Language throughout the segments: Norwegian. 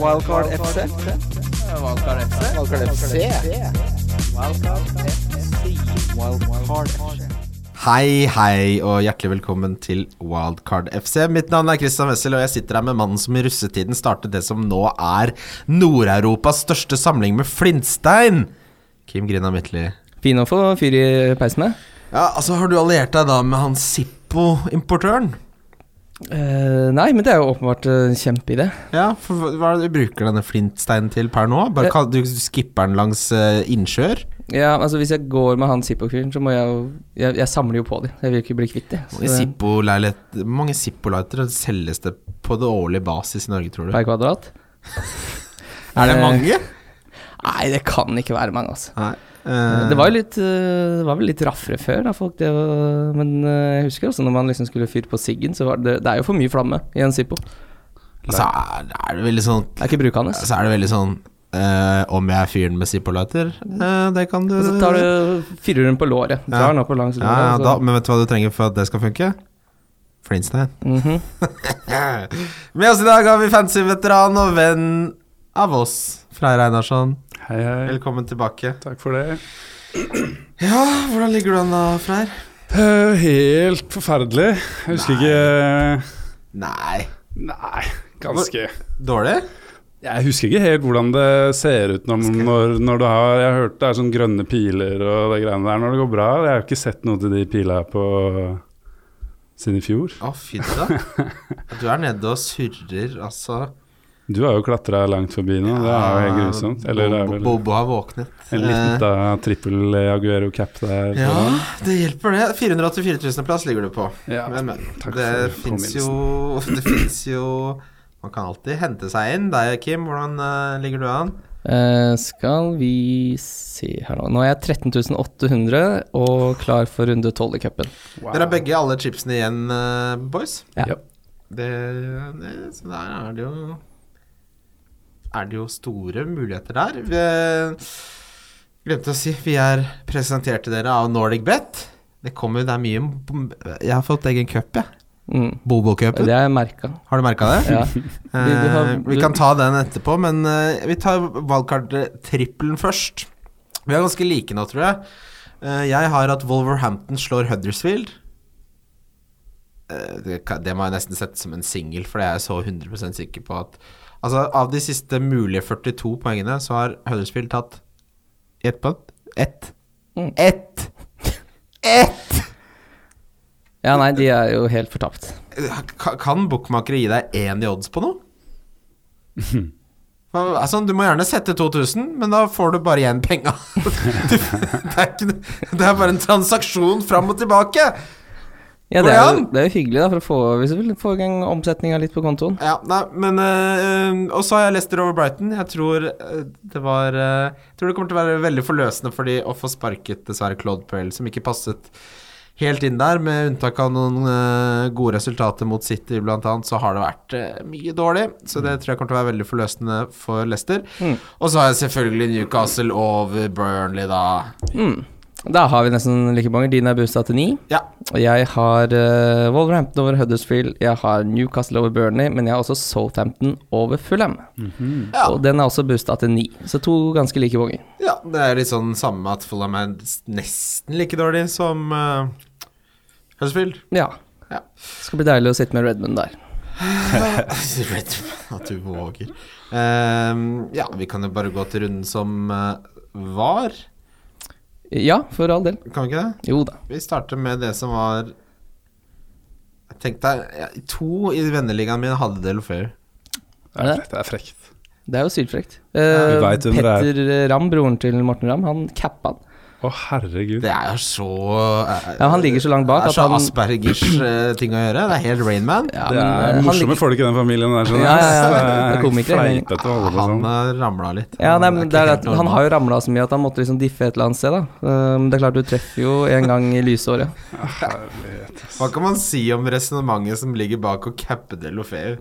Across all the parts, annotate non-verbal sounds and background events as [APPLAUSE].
Wildcard FC. Wildcard FC. Wildcard FC. Wildcard FC. Hei, hei, og hjertelig velkommen til Wildcard FC. Mitt navn er Christian Wessel, og jeg sitter her med mannen som i russetiden startet det som nå er Nord-Europas største samling med flintstein. Kim Grina Midtly. Fin å få fyr i peisen med. Ja, altså, har du alliert deg da med han Zippo-importøren? Eh, nei, men det er jo åpenbart en kjempeidé. Ja, for hva- er det du bruker denne flintsteinen til per nå? Bare kall, du skipper den langs uh, innsjøer? Ja, altså Hvis jeg går med han Zippo-fyren, så må jeg jo jeg, jeg samler jo på dem. Jeg vil ikke bli kvitt dem. Hvor mange Zippo-lightere selges det på det årlige basis i Norge, tror du? Per kvadrat? [LAUGHS] Er det Eh, mange? [LAUGHS] Nei, det kan ikke være mange, altså. Nei. Eh, Det var jo litt eh, Det var vel litt raffere før, da, folk. Det var, men eh, jeg husker også når man liksom skulle fyre på siggen, så var det Det er jo for mye flamme i en Zippo. Så er, er det veldig sånn Det er ikke brukende. Så er det veldig sånn Uh, Om jeg er fyren med Zippo-lighter? Uh, det kan du Og så tar du fyrer den på låret. Ja. På langs ja, ja, da, Men vet du hva du trenger for at det skal funke? Flintstein. -hmm. [LAUGHS] Med oss i dag har vi fancy veteran og venn av oss, Freyr Einarsson. Hei, hei. Velkommen tilbake. Takk for det. Ja, hvordan ligger du an da, Freyr? Uh, helt forferdelig. Jeg husker ikke Nei. Nei, ganske. Dårlig? Jeg husker ikke helt hvordan det ser ut når, når, når du har Jeg har hørt det er sånn grønne piler og det greiene der når det går bra. Jeg har ikke sett noe til de pilene på siden i fjor. Å, fy da. [LAUGHS] Du er nede og surrer, altså. Du har jo klatra langt forbi nå. Det er jo helt grusomt. Eller det er Bobo, vel Bobo har våknet. en liten da, trippel Aguero cap der. Ja, foran. det hjelper det. 484 000 plass ligger du på. Ja, Men, men. takk Det fins jo. [CLEARS THROAT] Det fins jo Man kan alltid hente seg inn. Deg, Kim, hvordan uh, ligger du an? Uh, skal vi se her nå. Nå er jeg 13.800 og klar for runde 12 i cupen. Wow. Dere har begge alle chipsene igjen, eh, boys. Ja. Ja. Det, det, så der er det jo Er det jo store muligheter der. Vi, glemte å si, vi er til dere av Nordic Bet. Det kommer, det er mye Jeg har fått egen cup, jeg. Mm. Bobo-cupen. Det har jeg merka. Har du merka det? Ja. Eh, [LAUGHS] Vi- vi har- vi kan ta den etterpå, men eh, vi tar wildcard-trippelen først. Vi er ganske like nå, tror jeg. Eh, jeg har at Wolverhampton slår Huddersfield. Eh, det, det må jeg nesten sette som en singel, for det er jeg så 100% sikker på at Altså, av de siste mulige 42 poengene, så har Huddersfield tatt Gjett på Ett. Mm. Ett! Ett! Ja, nei, de er jo helt fortapt. Ka- Kan bookmakere gi deg én i odds på noe? [LAUGHS] Altså, du må gjerne sette 2000, men da får du bare igjen penga. [LAUGHS] Det, det er bare en transaksjon fram og tilbake. Ja, det er, jo, det er jo hyggelig, da, for å få, hvis du vil få i gang omsetninga litt på kontoen. Ja, nei, men øh, Og så har jeg Leicester over Brighton. Jeg tror øh, det var øh, Jeg tror det kommer til å være veldig forløsende for de å få sparket dessverre Claude Puel, som ikke passet helt inn der. Med unntak av noen øh, gode resultater mot City, blant annet, så har det vært mye dårlig. Så det tror jeg kommer til å være veldig forløsende for Leicester. Mm. Og så har jeg selvfølgelig Newcastle over Burnley, da. Mm. Da har vi nesten like mange. Din er boosta til ni. Ja. Og jeg har uh, Wolverhampton over Huddersfield, jeg har Newcastle over Burnley, men jeg har også Southampton over Fulham. Ja. Og den er også boosta til ni. Så to ganske like mange. ja, det er litt sånn samme at Fulham er nesten like dårlig som uh, Huddersfield. Ja. Ja. Skal bli deilig å sitte med Redmond der. [LAUGHS] Redmond, at du våger. Ehm, ja, vi kan jo bare gå til runden som uh, var. Ja, for all del. Kan vi ikke det? Jo da. Vi starter med det som var Tenk deg, ja, to i venneligaen min hadde Delofeu. Er det? Det er frekt. Det er jo sylfrekt. Eh, er. Petter Ramm, broren til Morten Ramm, han cappa han. Å, herregud. Det er så uh, Ja, han ligger så langt bak Det er så han Aspergers-ting ting å gjøre. Det er helt Rainman. ja, det er eh, morsomme ligger- folk i den familien der. Sånn, Ja, ja, ja. Det er komikere, på Han sånn. ramla litt. Ja, nei, men det er at Han har jo ramla så mye at han måtte liksom diffe et eller annet sted, da. Um, det er klart du treffer jo en gang i lysåret. Hva kan man si om resonnementet som ligger bak å cappe Delofeu?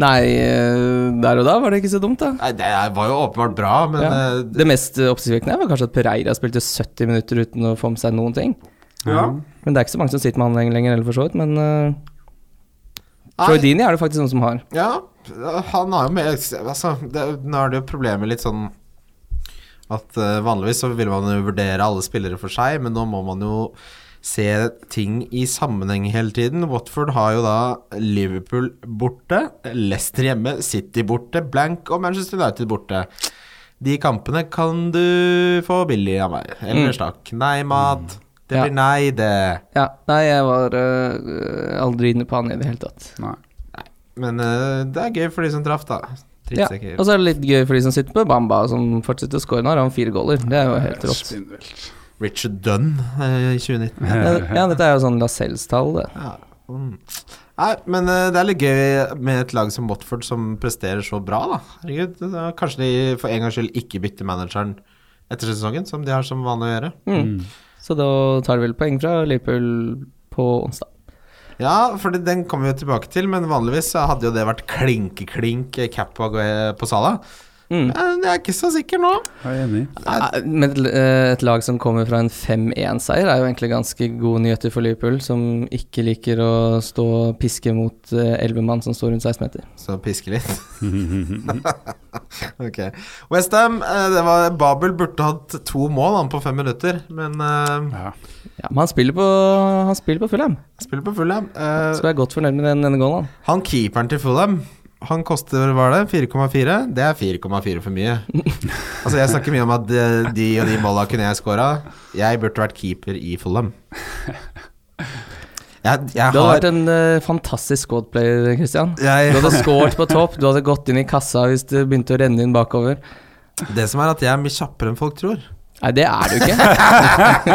Nei, eh, der og da var det ikke så dumt, da. Nei, det var jo åpenbart bra, men Ja. eh, Det mest eh, oppsiktsvekkende var kanskje at Pereira spilte 70 minutter uten å få med seg noen ting. ja. Men det er ikke så mange som sitter med han lenger, eller for så vidt. Men uh, Troy er det faktisk noen som har. Ja, han har jo med altså, det, Nå er det jo problemet litt sånn at uh, vanligvis så vil man jo vurdere alle spillere for seg, men nå må man jo se ting i sammenheng hele tiden. Watford har jo da Liverpool borte, Leicester hjemme, City borte, Blank og Manchester United borte. De kampene kan du få billig av meg. Ellers takk. Nei, mat. Det Ja. blir nei, det. Ja, nei, jeg var uh, aldri inne på han i det hele tatt. Nei. Men uh, det er gøy for de som traff, da. Ja, Og så er det litt gøy for de som sitter på Bamba, som fortsetter å score. Nå har han fire goaler. Det er jo helt rått. Spinnvilt. Richard Dunn eh, i 2019. Ja, ja, dette er jo sånn Lascelles-tall, det. Ja. Mm. Nei, men eh, det er litt gøy med et lag som Watford som presterer så bra, da. Herregud, da kanskje de for en gangs skyld ikke bytter manageren etter sesongen, som de har som vanlig å gjøre. Mm. Så da tar de vel poeng fra Liverpool på onsdag. Ja, for den kommer vi jo tilbake til, men vanligvis hadde jo det vært klinke-klink cap på, på Sala. Mm. Jeg er ikke så sikker nå. Jeg er enig. Eh, Men et, eh, lag som kommer fra en 5-1-seier, er jo egentlig ganske gode nyheter for Liverpool, som ikke liker å stå og piske mot elvemann som står rundt 16 meter. Så piske litt. [LAUGHS] [LAUGHS] ok. Westham, det var Babel burde hatt to mål han på fem minutter, men eh, Ja. Ja, men han spiller på, han spiller på Fulham, spiller på Fulham. Uh, så jeg er godt fornøyd med den ene gålen. han. Han keeperen til Fulham Han koster, hva er det, 4,4? Det er 4,4 for mye. [LAUGHS] altså Jeg snakker mye om at de, de og de måla kunne jeg scora. Jeg burde vært keeper i Fulham. [LAUGHS] Jeg, jeg Du hadde har vært en uh, fantastisk squadplayer, Christian. jeg, Du hadde scoret på topp, du hadde gått inn i kassa hvis det begynte å renne inn bakover. Det som er at jeg er mye kjappere enn folk tror. Nei, det er du ikke.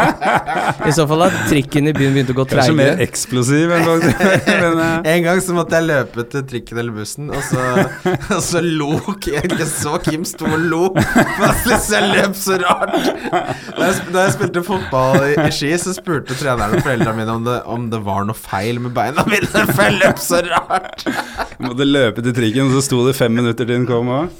[LAUGHS] I så fall har trikken i byen begynt å gå Kanskje mer treigere. eksplosiv enn [LAUGHS] men, eh, En gang så måtte jeg løpe til trikken eller bussen, og så, [LAUGHS] og så lo Jeg så Kim sto og lo. Jeg løp så rart. Da jeg, da jeg spilte fotball i, i Ski, så spurte treneren og foreldrene mine om det, om det var noe feil med beina mine, for jeg løp så rart. Måtte løpe til trikken, og så sto det fem minutter til den kom òg.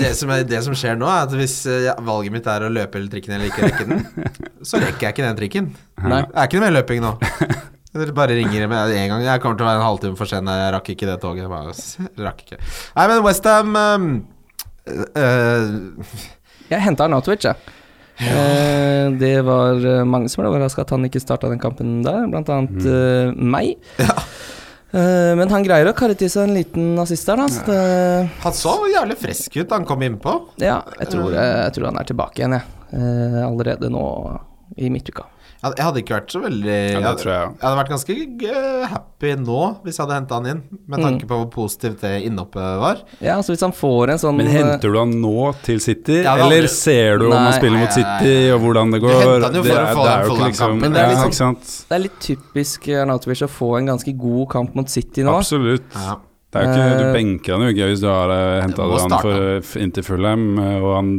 Det, som det som skjer nå, er at hvis eh, valget mitt er å løpe eller trikken eller ikke rekke den, [LAUGHS] så rekker jeg ikke den trikken. Nei. Det er ikke noe mer løping nå. [LAUGHS] Dere bare ringer med en gang. Jeg kommer til å være en halvtime for sen. Jeg rakk ikke det toget. Jeg bare, rakk ikke. Nei, men Westham um, Jeg henta Arnatovic, jeg. Eh, det var mange som ble overraska at han ikke starta den kampen der, blant annet eh, meg. Eh, men han greier å karre til seg en liten assist der, da. Det, Han så jævlig frisk ut da han kom innpå. ja, jeg tror, jeg tror han er tilbake igjen, jeg. Eh, allerede nå i midtuka. Jeg hadde ikke vært så veldig Ja, det jeg, tror jeg. jeg hadde vært ganske eh, happy nå hvis jeg hadde henta han inn, med tanke på hvor positivt det innhoppet var. Ja, altså hvis han får en sånn Men eh, henter du han nå til City, Ja, det er eller aldri- ser du om han spiller nei, mot nei, City, og hvordan det går? henter han jo for det, å er, få det den er jo ikke Fulham-kampen. liksom Det er ja, liksom- ikke sant? Det er litt typisk Arnautovic å få en ganske god kamp mot City nå. Absolutt. Ja. Det er jo ikke, du Eh, benker han jo ikke hvis du har henta han for, inntil Fulham, eh, og han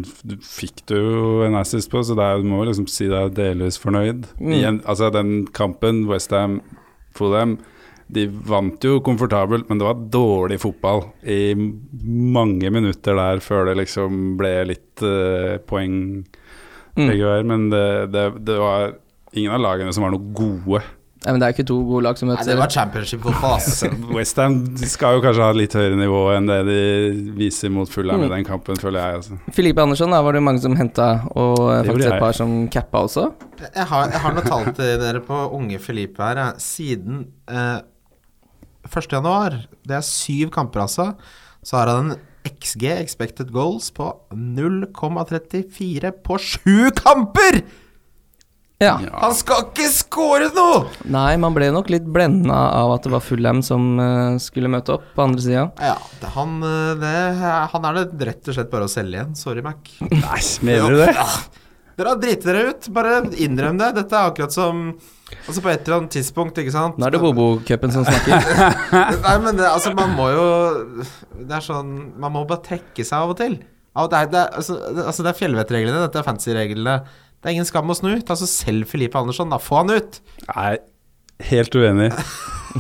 fikk du jo en assist på, så er, du må liksom si deg delvis fornøyd. Mm. Igjen, altså den kampen, Westham, Fulham, de vant jo komfortabelt, men det var dårlig fotball i mange minutter der før det liksom ble litt uh, poeng Mm. veier. Men det, det, det var ingen av lagene som var noe gode. Nei, men det er ikke to gode lag som møtes. det var championship for fase. [LAUGHS] Westham skal jo kanskje ha litt høyere nivå enn det de viser mot Fulham i Mm. den kampen, føler jeg. Altså. Filipe Andersson da var det mange som henta, og faktisk et par som cappa også. Jeg har, jeg har noe tall til dere på unge Filipe her. Siden eh, 1. januar, det er syv kamper altså, så har han en XG, expected goals, på 0,34 på sju kamper! Ja. Han skal ikke score noe! Nei, man ble nok litt blenda av at det var Fullham som uh, skulle møte opp på andre sida. Ja, det, han, eh, det, han er det rett og slett bare å selge igjen. Sorry, Mac. Nei, mener du det? Ja. Dere har driti dere ut. Bare innrøm det. Dette er akkurat som Altså På et eller annet tidspunkt, ikke sant Nå er det Bobo-cupen som snakker. [LAUGHS] Nei, men det, altså, man må jo Det er sånn Man må bare trekke seg av og til. Av, det, er, det, er, altså, det, altså, er fjellvettreglene, dette er fantasy-reglene. Det er ingen skam å snu Ta så selv Filipe Andersson, da. Få han ut! Nei, helt uenig.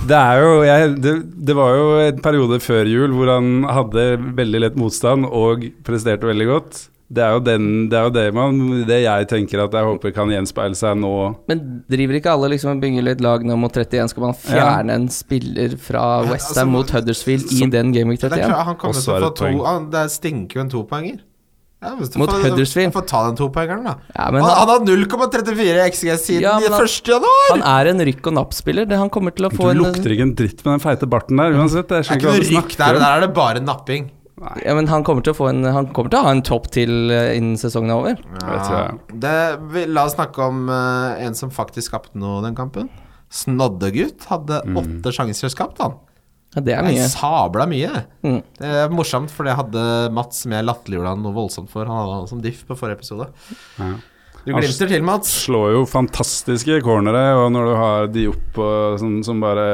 Det er jo jeg, det, det var jo en periode før jul hvor han hadde veldig lett motstand og presterte veldig godt. Det er jo, den, det, er jo det, man, det jeg tenker at jeg håper kan gjenspeile seg nå. Men driver ikke alle liksom og bygger litt lag nå mot 31? Skal man fjerne en spiller fra Ja, Westham altså, mot Huddersfield i den Game Week Det, er 31? klart, han kommer til å få to han, Det stinker jo en topoenger. Ja, Mot får, Huddersfield. Får ta den topoengeren, da. Ja, men han, han, han har 0,34 XG siden Ja, han- 1. januar! han er en rykk og napp-spiller. Han kommer til å Du få en lukter ikke en dritt med den feite barten der uansett. Det er ikke noe rykk der, der er det bare napping. ja, men han kommer til å få en Han kommer til å ha en topp til eh, innen sesongen er over. Ja. du. Det, vi, la oss snakke om uh, en som faktisk skapte noe den kampen. Snoddegutt hadde åtte sjanser skapt, han. Ja, det er Det er sabla mye. Mm. Det er morsomt, for jeg hadde Mats som jeg latterliggjorde han noe voldsomt for. Han hadde han som diff på forrige episode. Ja. Du glimter til, Mats. Han Slår jo fantastiske cornere, og når du har de opp og, sånn, som bare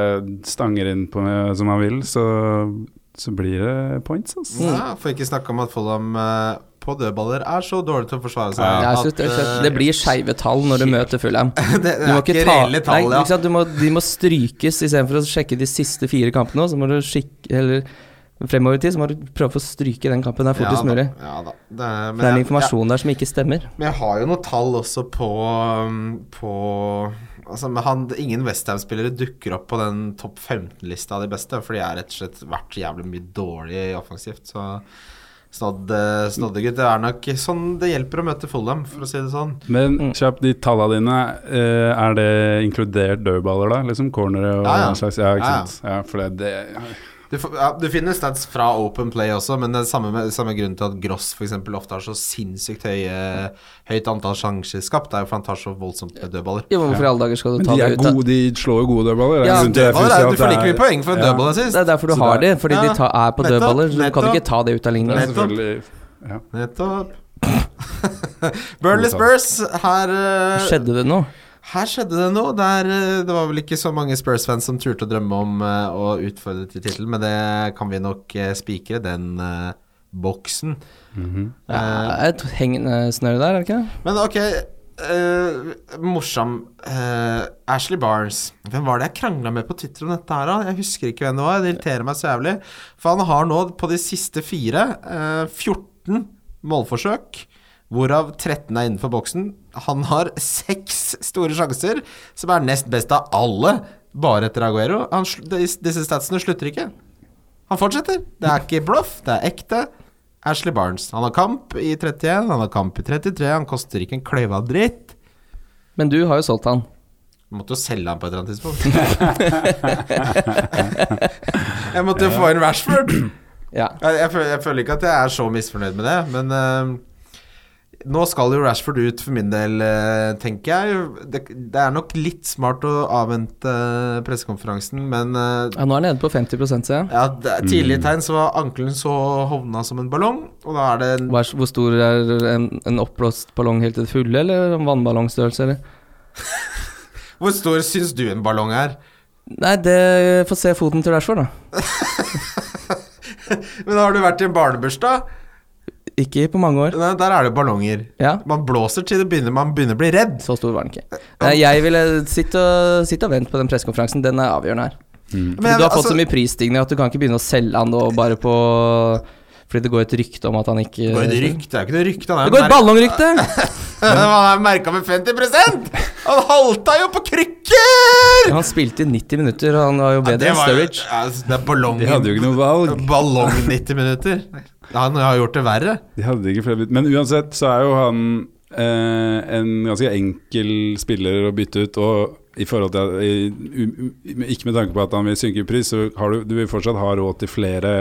stanger inn på meg som han vil, så, så blir det points, altså. Ja, for ikke snakke om at Fulham eh, på dødballer er så dårlig til å forsvare seg. Det, er at, det, eh, det blir skeive tall når du møter Fulham. [LAUGHS] det, det er ikke, ikke ta reelle tall, nei, ja. ikke sant? Du må, De må strykes istedenfor å sjekke de siste fire kampene. Så må du skikke Eller fremover i tid så må du prøve å stryke den kampen der fortest ja, mulig. Ja, da. Det, det er en jeg- informasjon der som ikke stemmer. Men jeg har jo noen tall også på um, På Altså, han, ingen Westham-spillere dukker opp på den topp 15-lista av de beste, for de er rett og slett vært jævlig mye dårlig offensivt. Så Snodd, eh, Snoddegutt det er nok sånn det hjelper å møte Fulham, for å si det sånn. Men kjapp, kjapt, de tallene dine, eh, er det inkludert dødballer da? Liksom cornere og Ja, ja. slags? Ja, ikke Ja, ja. sant. Ja, for det, det Du, får, ja, du finner stats fra Open Play også, men det er samme, samme grunn til at Gross eksempel ofte har så sinnssykt høye, høyt antall sjanser skapt. Det er jo for han tar så voldsomt med dødballer. Ja, hvorfor i alle dager skal du ta det ut? Men de slår jo gode dødballer. Er Ja, Dødballer er, du får det like mye poeng for en Ja. dødball sist. Det er derfor du Så har det er- fordi Ja, de ta, er på nettopp, dødballer. Så du kan ikke ta det ut av Det ligningen. er ja. Nettopp. [LAUGHS] Burnley Spurs, her uh, Skjedde det noe? Her skjedde det noe. Der, eh, det var vel ikke så mange Spurs-fans som turte å drømme om eh, å utfordre til tittelen, men det kan vi nok uh, spikre, den uh, boksen. Mhm. Ja, et hengende snøre der, er det ikke? det? Men ok, uh, morsom eh, Ashley Barnes. Hvem var det jeg krangla med på Twitter om dette her, da? Jeg husker ikke hvem det var. Det irriterer meg så jævlig. For han har nå på de siste fire eh, 14 målforsøk. Hvorav 13 er innenfor boksen. Han har seks store sjanser, som er nest best av alle, bare etter Aguero. Han, disse statsene slutter ikke. Han fortsetter. Det er ikke bluff, det er ekte. Ashley Barnes. Han har kamp i 31, han har kamp i 33. Han koster ikke en kløyve av dritt. Men du har jo solgt han. Jeg måtte jo selge han på et eller annet tidspunkt. [LAUGHS] jeg måtte jo få inn Rashford. Ja. Jeg, jeg, føler, jeg føler ikke at jeg er så misfornøyd med det, men eh, nå skal jo Rashford ut for min del, eh, tenker jeg. Det, det er nok litt smart å avvente uh, pressekonferansen, men eh, ja, nå er han nede på 50 ser jeg. ja, det er tidlige tegn så var ankelen så hovna som en ballong, og da er det en Hva er- Hvor stor er en, en oppblåst ballong helt til det fulle, eller en vannballongstørrelse, eller? [LAUGHS] Hvor stor syns du en ballong er? Nei, det Få se foten til Rashford, da. [LAUGHS] Men har du vært i en barnebursdag? Ikke på mange år. Nei, Der er det ballonger. Ja. Man blåser til det begynner, man begynner å bli redd. Så stor var den ikke. Jeg ville sitte og, sitte og vente på den pressekonferansen. Den er avgjørende her. Men du har fått altså- så mye prisstigning at du kan ikke begynne å selge han nå bare på Fordi det går et rykte om at han ikke Det går et rykte, det er jo ikke noe rykte. Han er Det går et ballongrykte! [LAUGHS] Han er merka med 50% Han halta jo på krykker! Han spilte i 90 minutter, og han var jo bedre enn Sturridge. Ja, det er ballong De hadde jo ikke noe valg. Ballong 90 minutter. Han har gjort det verre. De hadde ikke flere bytt. Men uansett så er jo han eh, en ganske enkel spiller å bytte ut. Og i forhold til at, i, Ikke med tanke på at han vil synke i pris, så har du, du vil fortsatt ha råd til flere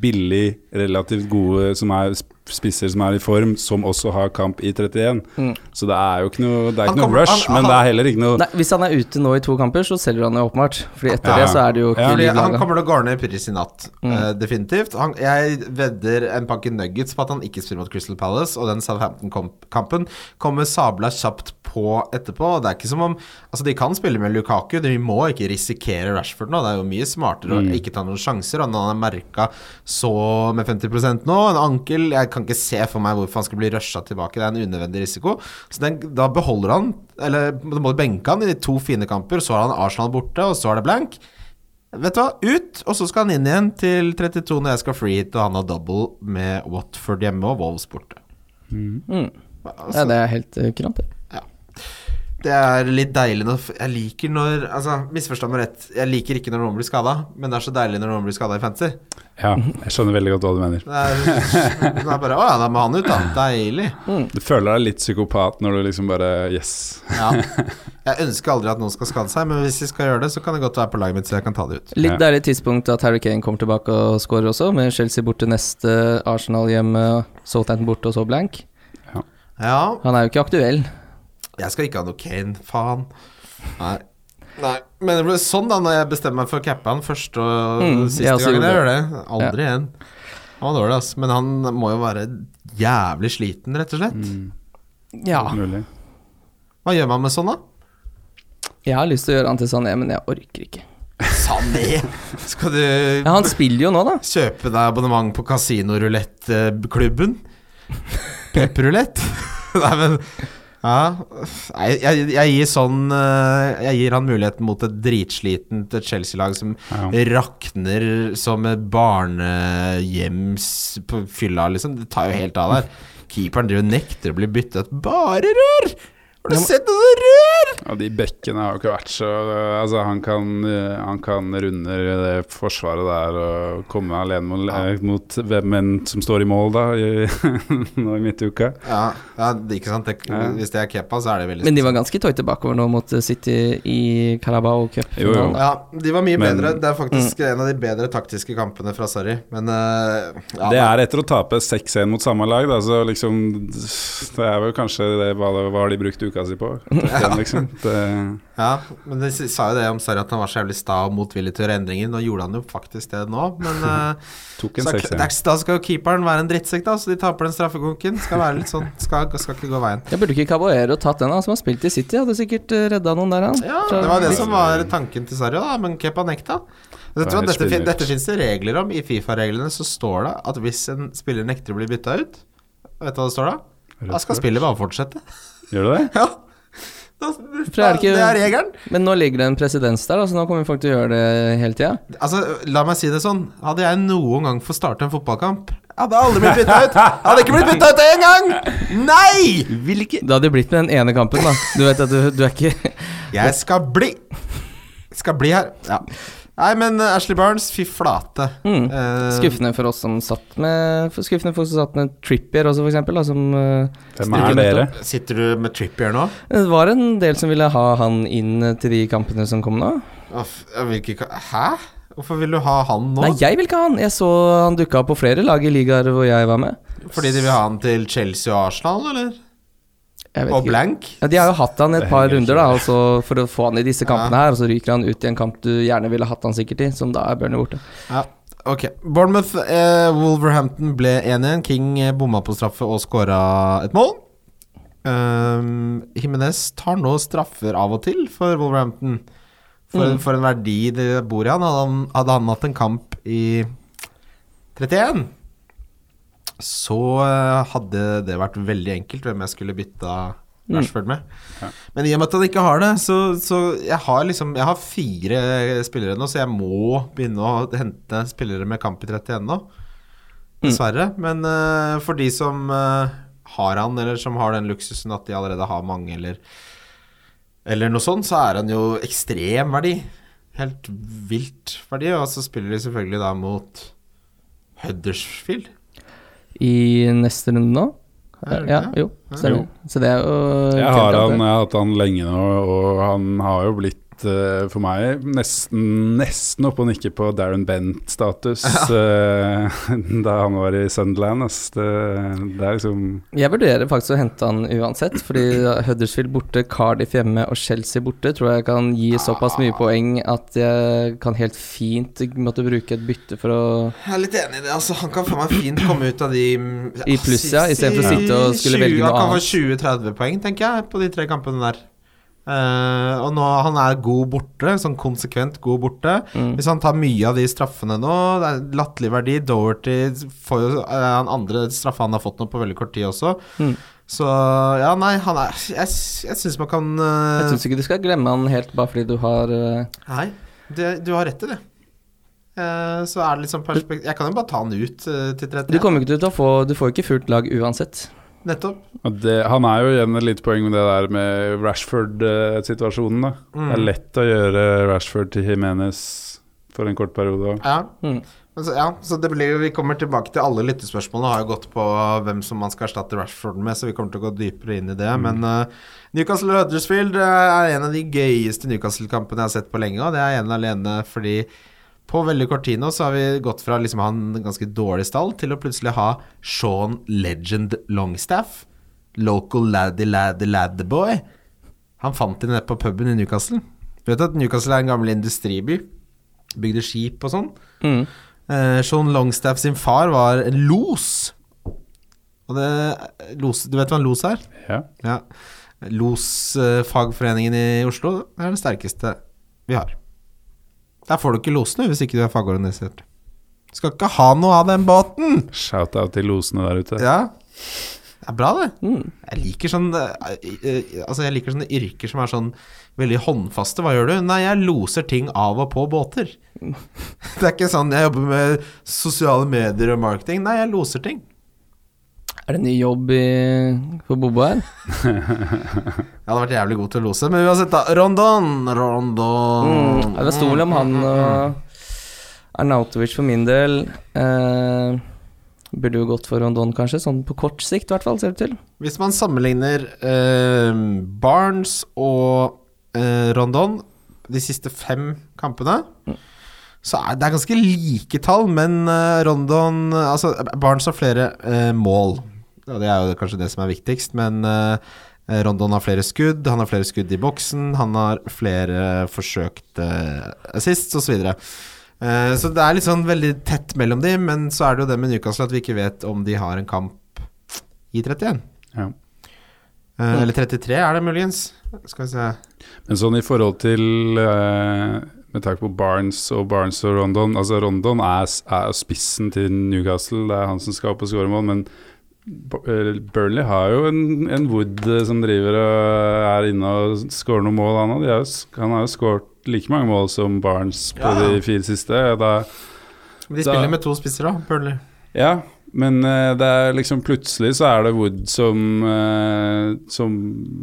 billig, relativt gode som er spisser som er i form, som også har kamp i 31. Mm. Så det er jo ikke noe, det er Han ikke noe rush, han- men det er heller ikke noe Nei, Hvis han er ute nå i to kamper, så selger han jo åpenbart. Fordi etter Ja. det så er det jo ikke Ja. Fordi han kommer til å i pris i natt. Mm. uh, definitivt. Han, jeg vedder en pakke nuggets på at han ikke spiller mot Crystal Palace, og den Southampton-kampen kommer sabla kjapt på etterpå. Det er ikke som om Altså, de kan spille med Lukaku, de må ikke risikere Rashford nå. Det er jo mye smartere å ikke ta noen sjanser. Han har merka så med 50% nå, en ankel Jeg kan ikke se for meg hvorfor han skal bli rusha tilbake. Det er en unødvendig risiko. Så den, da beholder han Eller da må du benke han i de to fine kamper, så har han Arsenal borte, og så er det blank. Vet du hva, ut, og så skal han inn igjen til 32 når jeg skal free hit, og han har double med Watford hjemme og Wolves borte. Mm. Mm. Altså, Ja, det er helt uh, kurant, det. Det er litt deilig når Jeg liker når Altså, misforstå meg rett, jeg liker ikke når noen blir skada, men det er så deilig når noen blir skada i fancy. Ja, jeg skjønner veldig godt hva du mener. Det er, det er bare Å ja, da må han ut, da. Deilig. Du føler deg litt psykopat når du liksom bare Yes. Ja. Jeg ønsker aldri at noen skal skade seg, men hvis de skal gjøre det, så kan det godt være på laget mitt, så jeg kan ta det ut. Litt Ja. deilig tidspunkt at Harry Kane kommer tilbake og scorer også, med Chelsea borte neste, Arsenal hjemme, Southampton borte og så blank. Ja, Han er jo ikke aktuell. Jeg skal ikke ha noe Kane, faen. Nei. Nei. Men det ble sånn da når jeg bestemmer meg for å cappe han første og Mm, siste også gangen jeg gjør det. Aldri igjen. Han var dårlig, ass. Men han må jo være jævlig sliten, rett og slett. Mm, Ja. [LAUGHS] Hva gjør man med sånn, da? Jeg har lyst til å gjøre han til Sané, men jeg orker ikke. Sané! [LAUGHS] Skal du Ja, han spiller jo nå, da. kjøpe deg abonnement på kasinorulettklubben? [LAUGHS] Pepperulett? Nei, men Ja. jeg, jeg, jeg gir sånn eh, Jeg gir han muligheten mot et dritslitent Chelsea-lag som Ja. rakner som et barnehjems på fylla, liksom. Det tar jo helt av der. Keeperen driver nekter å bli byttet. Bare rør! Har du Ja, sett noe rør?! Ja, de bekkene har jo ikke vært så Altså, han kan, eh, han kan runde det forsvaret der og komme alene mot, ja. mot hvem enn som står i mål, da, i, [LAUGHS] nå i midtuka. Ja, ja, det- ikke sant. Det, Ja. Hvis det er Kepa, så er det veldig Men de var ganske tøyte bakover nå mot City i Carabao Cup. Jo, jo. Ja, de var mye Men- bedre. Det er faktisk en av de bedre taktiske kampene fra Sarri. Men uh, ja, Det er etter å tape 6-1 mot samme lag, da, så liksom Det er vel kanskje det, hva, hva har de brukt uka si på? [LAUGHS] Den, liksom. det, ja, men de sa jo det om Sarri at han var så jævlig sta og motvillig til å gjøre endringer. Nå gjorde han jo faktisk det nå, men [LAUGHS] tok en så, 6-1. Da skal jo keeperen være en drittsekk, da, så de taper den straffekonken. Skal være litt sånn Skal, skal ikke gå veien. Jeg burde ikke Caboero tatt den, han som har spilt i City. Hadde sikkert eh, redda noen der, han. Ja, det var det som var tanken til Sarri, da, men Kepa nekta. Vet du dette, dette finnes det regler om. I Fifa-reglene så står det at hvis en spiller nekter å bli bytta ut Vet du hva det står da? Da skal spillet bare fortsette. Gjør du det? [LAUGHS] Ja. Da, For er det ikke- det er regelen. Men nå ligger det en presedens der, så altså nå kommer folk til å gjøre det hele tida. Altså, la meg si det sånn. Hadde jeg noen gang fått starte en fotballkamp hadde aldri blitt bytta ut! Hadde ikke blitt bytta ut én gang! Nei! Vil ikke Det hadde blitt med den ene kampen, da. Du vet at du, du er ikke Jeg skal bli. Skal bli her. Ja. Nei, men uh, Ashley Barnes, fy flate. mm. Uh, Skuffende for oss som satt med for Skuffende for oss som satt med Trippier også, for eksempel. Da, som, eh, Hvem er dere? Sitter du med Trippier nå? det var en del som ville ha han inn til de kampene som kom nå. Ikke Hæ? Hvorfor vil du ha han nå? Nei, jeg vil ikke ha han. Jeg så han dukka opp på flere lag i ligaer hvor jeg var med. Fordi de vil ha han til Chelsea og Arsenal, eller? Og blank? Ja, de har jo hatt han et par runder, da, altså for å få han i disse kampene her, og så ryker han ut i en kamp du gjerne ville hatt han sikkert i, som da er Burnley borte. Ja, ok. Bournemouth, eh, Wolverhampton ble 1-1. King eh, bomma på straffe og skåra et mål. Um, Jimenez tar nå straffer av og til for Wolverhampton. For, Mm. for en verdi det bor i han. Hadde han, hadde han hatt en kamp i 31, så eh, hadde det vært veldig enkelt hvem jeg skulle bytta Mm. Rashford med. Men i og med at han ikke har det, så, så jeg har liksom Jeg har fire spillere nå, så jeg må begynne å hente spillere med kamp i 31 nå. Dessverre. Men uh, for de som uh, har han, eller som har den luksusen at de allerede har mange, eller Eller noe sånt, så er han jo ekstrem verdi. Helt vilt verdi. Og så spiller de selvfølgelig da mot Huddersfield. I neste runde nå? Ja, jo, stemmer. Så det er jo Jeg har, han, jeg har hatt han lenge nå, og han har jo blitt eh, for meg nesten, nesten oppe og nikke på Darren Bent-status eh, [LAUGHS] da han var i Sunderland. Det, det er liksom Jeg vurderer faktisk å hente han uansett, fordi Huddersfield borte, Cardiff hjemme og Chelsea borte tror jeg kan gi såpass mye poeng at jeg kan helt fint måtte bruke et bytte for å Jeg er litt enig i det. Altså, han kan for meg fint komme ut av de I pluss, ja, i stedet for å sitte og skulle 20 velge noe annet. Han kan få 20-30 poeng, tenker jeg, på de tre kampene der. Eh, og nå Han er god borte, sånn konsekvent god borte. Mm. Hvis han tar mye av de straffene nå, det er latterlig verdi. Doherty får jo uh, han andre straffa han har fått nå på veldig kort tid også. Mm. Så ja, nei, han er Jeg, jeg syns man kan uh, Jeg syns ikke du skal glemme han helt bare fordi du har eh, Nei, det, du har rett i det. Så er det liksom perspektiv Jeg kan jo bare ta han ut til 30. Du kommer ikke til å få Du får ikke fullt lag uansett. Nettopp. Og det, han er jo igjen et lite poeng med det der med Rashford-situasjonen. da Mm. Det er lett å gjøre Rashford til Jimenez for en kort periode. Ja. Mm. Men så, ja, så det blir jo, Vi kommer tilbake til alle lyttespørsmålene har jo gått på hvem som man skal erstatte Rashford med, så vi kommer til å gå dypere inn i det. Men uh, Newcastle Huddersfield uh, er en av de gøyeste Newcastle-kampene jeg har sett på lenge, og det er ene alene fordi på veldig kort tid nå så har vi gått fra liksom å ha en ganske dårlig stall til å plutselig ha Sean Legend Longstaff. Local laddy laddy laddy boy. Han fant de nede på puben i Newcastle. Vet at Newcastle er en gammel industriby? Bygde skip og sånn. Mm. Eh, Sean Longstaff sin far var en los. Og det los, Du vet hva en los er? Ja. Ja. Losfagforeningen i Oslo er det sterkeste vi har. Der får du ikke losene hvis ikke du er fagorganisert. Du skal ikke ha noe av den båten! Shout-out til losene der ute. Ja. Det er bra, det. Mm. Jeg liker sånn eh, eh, Altså jeg liker sånne yrker som er sånn veldig håndfaste. Hva gjør du? Nei, jeg loser ting av og på båter. [LAUGHS] Det er ikke sånn jeg jobber med sosiale medier og marketing. Nei, jeg loser ting. Er det ny jobb i, for Bobo her? [LAUGHS] Jeg hadde vært jævlig god til å lose, men uansett, da. Rondon, Rondon Mm. Det sto vel om han og Arnautovic for min del. Eh, burde jo gått for Rondon, kanskje. Sånn på kort sikt, i hvert fall, ser det til. Hvis man sammenligner eh, Barnes og eh, Rondon de siste fem kampene, så er det er ganske like tall, men eh, Rondon Altså, Barnes har flere eh, og det er jo kanskje det som er viktigst, men eh, Rondon har flere skudd, han har flere skudd i boksen, han har flere forsøkte assists osv. Så, videre. Eh, så det er litt sånn veldig tett mellom de, men så er det jo det med Newcastle at vi ikke vet om de har en kamp i 31. Ja. Eh, eller 33 er det muligens. Skal vi se Men sånn i forhold til eh, Med tanke på Barnes og Barnes og Rondon Altså Rondon er, er spissen til Newcastle, det er han som skal opp og skåre mål, men eh, Burnley har jo en, en Wood eh, som driver og er inne og skårer noen mål, han òg. Han har jo skåret like mange mål som Barnes på Ja. de fire siste. Da, De Da- spiller med to spisser, da, Burnley. ja, men eh, det er liksom plutselig så er det Wood som, eh, som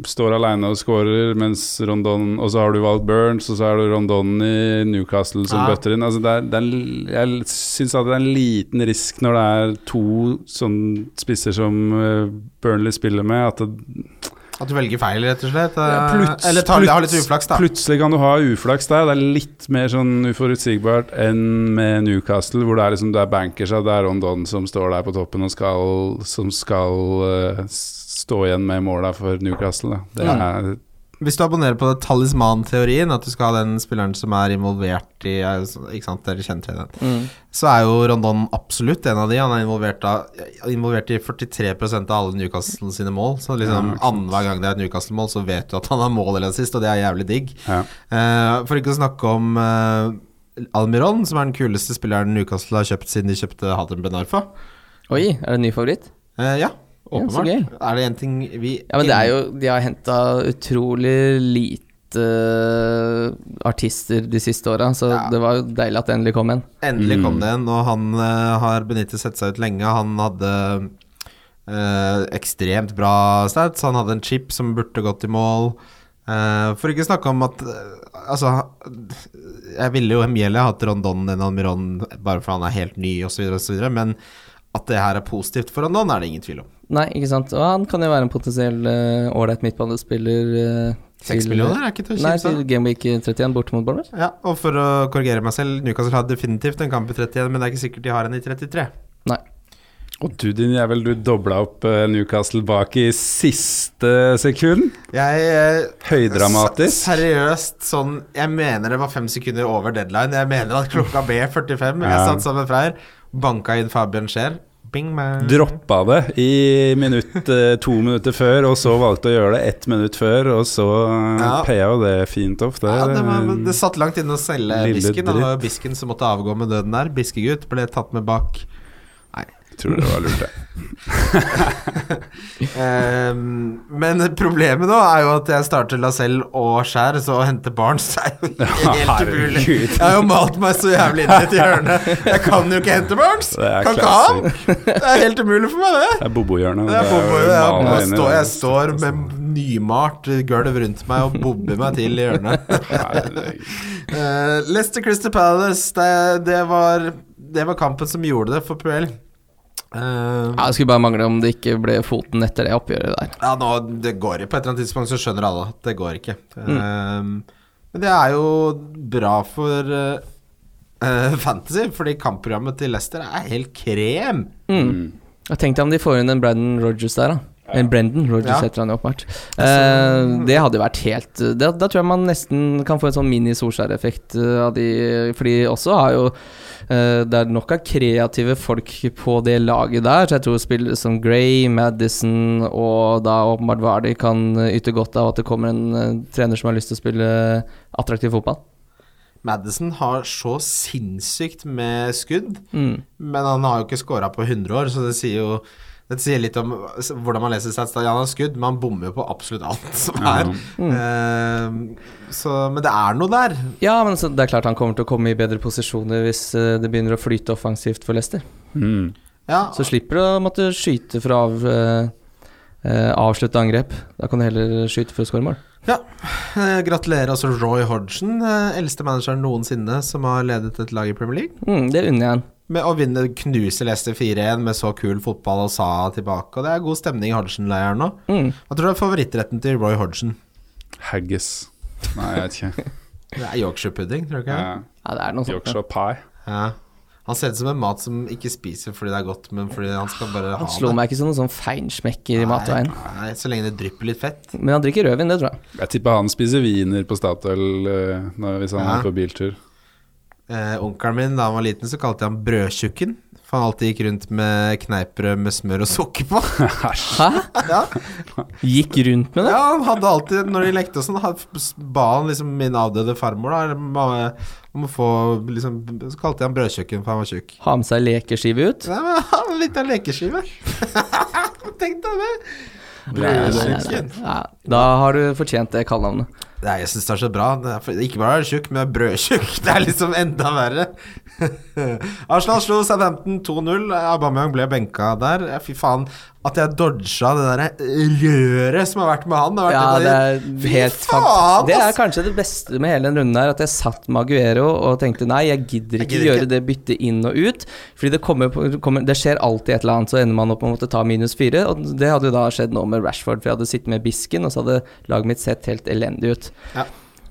står alene og skårer, mens Rondon Og så har du valgt Burns, og så er det Rondon i Newcastle som Ja. bøtter inn. Altså det er, det er, jeg syns det er en liten risk når det er to sånn spisser som eh, Burnley spiller med, at det, At du velger feil, rett og slett. Ja, Eh, pluts- eller tar, har litt uflaks, da. Plutselig kan du ha uflaks der. Det er litt mer sånn uforutsigbart enn med Newcastle, hvor det er liksom det er bankers og det er Rondon som står der på toppen og skal, som skal uh, stå igjen med måla for Newcastle. Da. Det er, Hvis du abonnerer på talisman-teorien, at du skal ha den spilleren som er involvert i eh, Ikke sant, dere kjenner til den. Mm. Så er jo Rondon absolutt en av de. Han er involvert, av, involvert i 43% av alle Newcastle sine mål. Så liksom Ja, annenhver gang det er et Newcastle-mål, så vet du at han har mål eller assist, og det er jævlig digg. ja. Uh, for ikke å snakke om uh, Almiron, som er den kuleste spilleren Newcastle har kjøpt siden de kjøpte Hadem Benarfa. Oi, er det en ny favoritt? Uh, ja, åpenbart. Ja, er det én ting vi Ja, men det er jo De har henta utrolig lite eh, artister de siste åra, så Ja. det var jo deilig at det endelig kom en. Endelig kom Mm. det en, og han uh, har benyttet sett seg ut lenge. Han hadde uh, ekstremt bra stats. Han hadde en chip som burde gått i mål. Uh, for ikke snakke om at Altså, jeg ville jo Emilie, hatt Rondon enn Almiron bare for han er helt ny, osv., osv., men at det her er positivt for Rondon, er det ingen tvil om. Nei, ikke sant. Og han kan jo være en potensiell ålreit uh, midtbanespiller. Uh, Seks millioner er ikke til å Nei, kimse til. Gameweek 31 borte mot Bournemouth. Ja, og for å korrigere meg selv, Newcastle har definitivt en kamp i 31, men det er ikke sikkert de har en i 33. Nei. Og du din jævel, du dobla opp eh, Newcastle bak i siste sekund. Jeg eh, Høydramatisk. Seriøst, sånn Jeg mener det var fem sekunder over deadline. Jeg mener at klokka ble 45. Jeg satt sammen med Freyr, banka inn Fabian Scheer. Bing. Droppa det i minutt, eh, to minutter før, og så valgte å gjøre det ett minutt før, og så uh, Ja. paya jo det fint off. Det, Ja, det, var, det satt langt inne å selge Bisken. Det var Bisken som måtte avgå med døden der. Biskegutt ble tatt med bak Tror det var lurt, [LAUGHS] det. um, men problemet nå er jo at jeg starter Lacelle og Skjær, så å hente Barnes er jo [LAUGHS] helt umulig. Jeg har jo malt meg så jævlig inn i et hjørne. Jeg kan jo ikke hente er Kan ikke han! Det er helt umulig for meg, det. Det er Bobo-hjørnet. Bobo, jeg, stå, jeg står med nymalt gulv rundt meg og bobber meg til i hjørnet. Uh, [LAUGHS] Leicester Crystal Palace, det, det, var, det var kampen som gjorde det for Puel. Eh, Ja, det skulle bare mangle om det ikke ble foten etter det oppgjøret der. Ja, nå, det går. På et eller annet tidspunkt så skjønner alle at det går ikke. Um, men det er jo bra for uh, uh, [LAUGHS] Fantasy, fordi kampprogrammet til Leicester er helt krem. Mm. Jeg tenkte om de får inn en Brendan Rogers der, da. En Brendan Rogers Ja. heter han jo åpenbart. Uh, det hadde vært helt det, Da tror jeg man nesten kan få en sånn mini-Solskjær-effekt av de For de også har jo Det er nok av kreative folk på det laget der, så jeg tror spillere som Gray, Madison og da åpenbart Vardy kan eh, yte godt av at det kommer en eh, trener som har lyst til å spille attraktiv fotball. Madison har så sinnssykt med skudd, Mm. men han har jo ikke scora på 100 år, så det sier jo det sier litt om hvordan man leser stats. Ja, han har skudd, men han bommer jo på absolutt alt [LAUGHS] som er. Eh, så, men det er noe der. Ja, men så det er klart han kommer til å komme i bedre posisjoner hvis eh, det begynner å flyte offensivt for Leicester. Mm. Ja, Så slipper du å måtte skyte for å av, uh, eh, avslutte angrep. Da kan du heller skyte for å skåre mål. Ja. Eh, Gratulerer altså Roy Hodgson, eh, eldste manageren noensinne som har ledet et lag i Premier League. Mm, det unner jeg han. Med å vinne knuse Leicester 4-1 med så kul fotball og Sa tilbake. Og det er god stemning i Hodgson-leiren nå. Mm. Hva tror du er favorittretten til Roy Hodgson? Haggis. Nei, jeg vet ikke. [LAUGHS] Det er Yorkshire pudding, tror du ikke? Ja. Ja, det er noe sånt. Yorkshire pie. Ja. Han ser ut som en mat som ikke spiser fordi det er godt, men fordi han skal bare ha det. Han slår meg ikke som noen sånn feinschmecker i matveien. Nei, så lenge det drypper litt fett. Men han drikker rødvin, det tror jeg. Jeg tipper han spiser wiener på Statoil eh, når- hvis han Ja. er på biltur. Eh, Onkelen min da han var liten, så kalte jeg han brødtjukken. For han alltid gikk rundt med kneippbrød med smør og sukker på. [LAUGHS] Hæ? ja. Gikk rundt med det? ja, han hadde alltid, når de lekte og sånn, ba han liksom min avdøde farmor da om å få liksom Så kalte jeg han brødtjukken, for han var tjukk. Ha med seg lekeskive ut? Nei, men litt av lekeskive. [LAUGHS] Tenk deg det. Nei. Ja, da har du fortjent det kallenavnet. Nei, jeg syns det er så bra. Det er, ikke bare er det tjukk, men brødtjukk. [LAUGHS] Det er liksom enda verre. [LAUGHS] Arsenal slo Southampton 2-0. Aubameyang ble benka der. Fy faen, at jeg dodga det derre røret som har vært med han. vært Ja, et det er helt faen, Det er kanskje det beste med hele den runden her, at jeg satt med Aguero og tenkte nei, jeg gidder ikke gidder gjøre ikke. det byttet inn og ut. Fordi det kommer, kommer Det skjer alltid et eller annet, så ender man opp med å måtte ta minus fire. Og det hadde jo da skjedd nå med Rashford, for jeg hadde sittet med Bisken, og så hadde laget mitt sett helt elendig ut. Ja.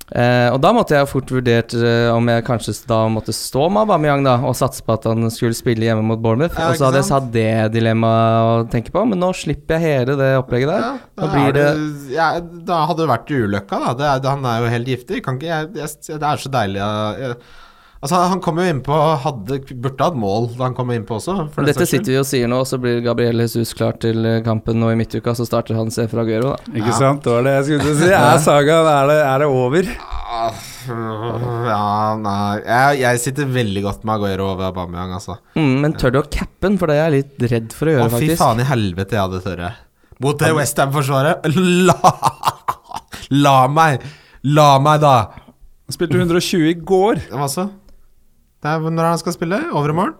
Eh, og da måtte jeg fort vurdert eh, om jeg kanskje da måtte stå med Aubameyang da, og satse på at han skulle spille hjemme mot Bournemouth. Ja, og så hadde jeg satt det dilemmaet å tenke på, men nå slipper jeg hele det opplegget der. Ja, Da det det, ja, da hadde det vært ulykka, da. Det han er jo helt giftig. Kan ikke, jeg, jeg, det er så deilig jeg, Altså, han kom jo innpå Hadde Burde hatt mål da han kom innpå også. For Dette sitter vi og sier nå, og så blir Gabriel Jesus klar til eh, kampen nå i midtuka, så starter han seg fra Aguero, da. Ikke Ja. sant? Det var det jeg skulle si. Er sagaen er, det- er det over? Ah, Ja, nei jeg, jeg sitter veldig godt med Aguero over Aubameyang, altså. Mm, men tør du å cappe den, for det er jeg litt redd for å Å, gjøre, fy faen i helvete, jeg hadde tørre. Mot det Westham-forsvaret. [LAUGHS] La, la meg! La meg, da! Spilte 120 i går. Hva så? Det er når han skal spille? Overmorgen?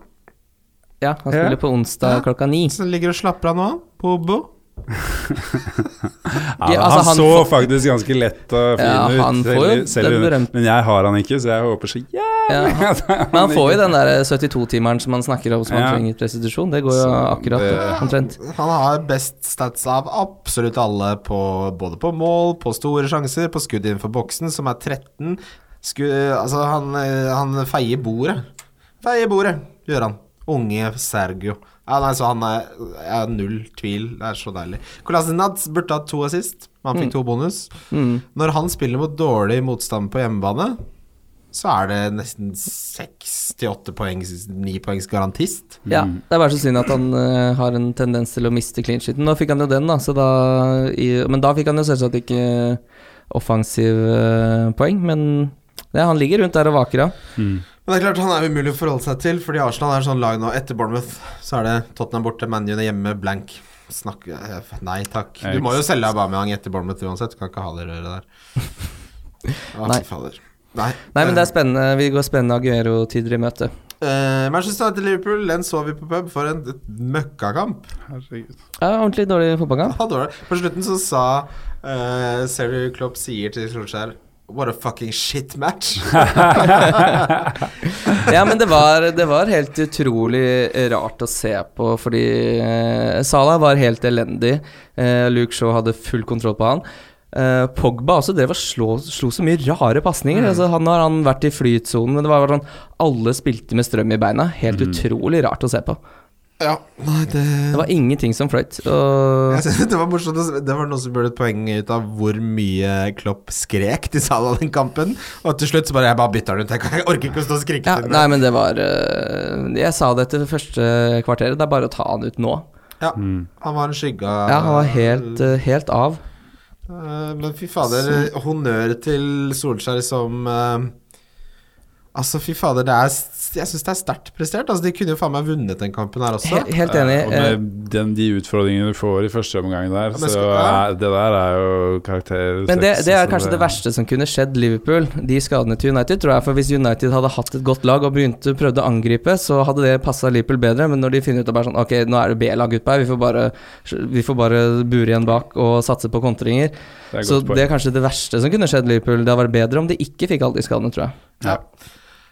Ja, han Ja. spiller på onsdag Ja. klokka ni. Så ligger og slapper av nå, på Bo. [LAUGHS] Ja, Ja, altså, han, han så får- faktisk ganske lett og fin Ja, ut. han selv- selv- Men jeg har han ikke, så jeg håper så jævlig Ja, [LAUGHS] at Men han får jo den der 72-timeren som han snakker om som han trenger i restitusjon. Det går jo Så akkurat det- omtrent. Han har best stats av absolutt alle på både på mål, på store sjanser, på skudd innenfor boksen, som er 13. Sku, altså, han, eh, han feier bordet. Feier bordet, gjør han. Unge Sergio. Ja, nei, så han er er null tvil. Det er så deilig. Kolasinac burde hatt to assist, men han fikk to bonus. Mm. Når han spiller mot dårlig motstand på hjemmebane, så er det nesten seks til åtte poengs, ni poengs garantist. Ja, det er bare så synd at han uh, har en tendens til å miste clean sheeten. Nå fikk han jo den, da, så da i, Men da fikk han jo selvsagt ikke offensiv uh, poeng, men ja, han ligger rundt der og vaker ja. Mm. Men det er klart han er umulig å forholde seg til, fordi Arsenal er sånn lag nå. Etter Bournemouth så er det Tottenham borte, ManU hjemme, blank. Snakk eh, Nei takk. Du må jo selge Aubameyang etter Bournemouth uansett. Du kan ikke ha det røret der. [LAUGHS] Å, Nei. fader. Nei. Nei, men det er spennende. Vi går spennende Aguero-tider i møte. Uh, Manchester United-Liverpool, den så vi på pub for en møkkakamp. Herregud. Ja, ordentlig dårlig fotballkamp. Ja, dårlig. På slutten så sa uh, Sergio Klopp sier til Solskjær What a fucking shit match. [LAUGHS] Ja, men det var, det var helt utrolig rart å se på, fordi eh, Salah var helt elendig. Eh, Luke Shaw hadde full kontroll på han. Eh, Pogba også drev og slo, slo så mye rare pasninger. Altså, han har han vært i flytsonen, men det var sånn Alle spilte med strøm i beina. Helt utrolig rart å se på. Ja, nei, det Det var ingenting som fløyt. Og det var morsomt Det var noen som gjorde et poeng ut av hvor mye Klopp skrek til Salah den kampen. Og til slutt så bare Jeg bare bytter den ut. Jeg, orker ikke å stå og skrike ja, til Nei, men det var eh, Jeg sa det etter første kvarteret. Det er bare å ta han ut nå. Ja, Mm. han var en skygge av Ja, han var helt, eh, helt av. Eh, Men fy fader, honnør til Solskjær som Altså, fy fader, det er Jeg syns det er sterkt prestert. Altså, De kunne jo faen meg vunnet den kampen her også. He helt enig. Og Eh, med den, de utfordringene du får i første omgang der, Ja, så ja. er, det der er jo karakter Men det, det er kanskje det verste som kunne skjedd Liverpool, de skadene til United, tror jeg. For hvis United hadde hatt et godt lag og begynte prøvde å angripe, så hadde det passa Liverpool bedre. Men når de finner ut at bare sånn Ok, nå er det B-lag utpå her, vi får bare Vi får bare bure igjen bak og satse på kontringer. Det er Så det er kanskje det verste som kunne skjedd Liverpool. Det hadde vært bedre om de ikke fikk alle de skadene, tror jeg. Ja.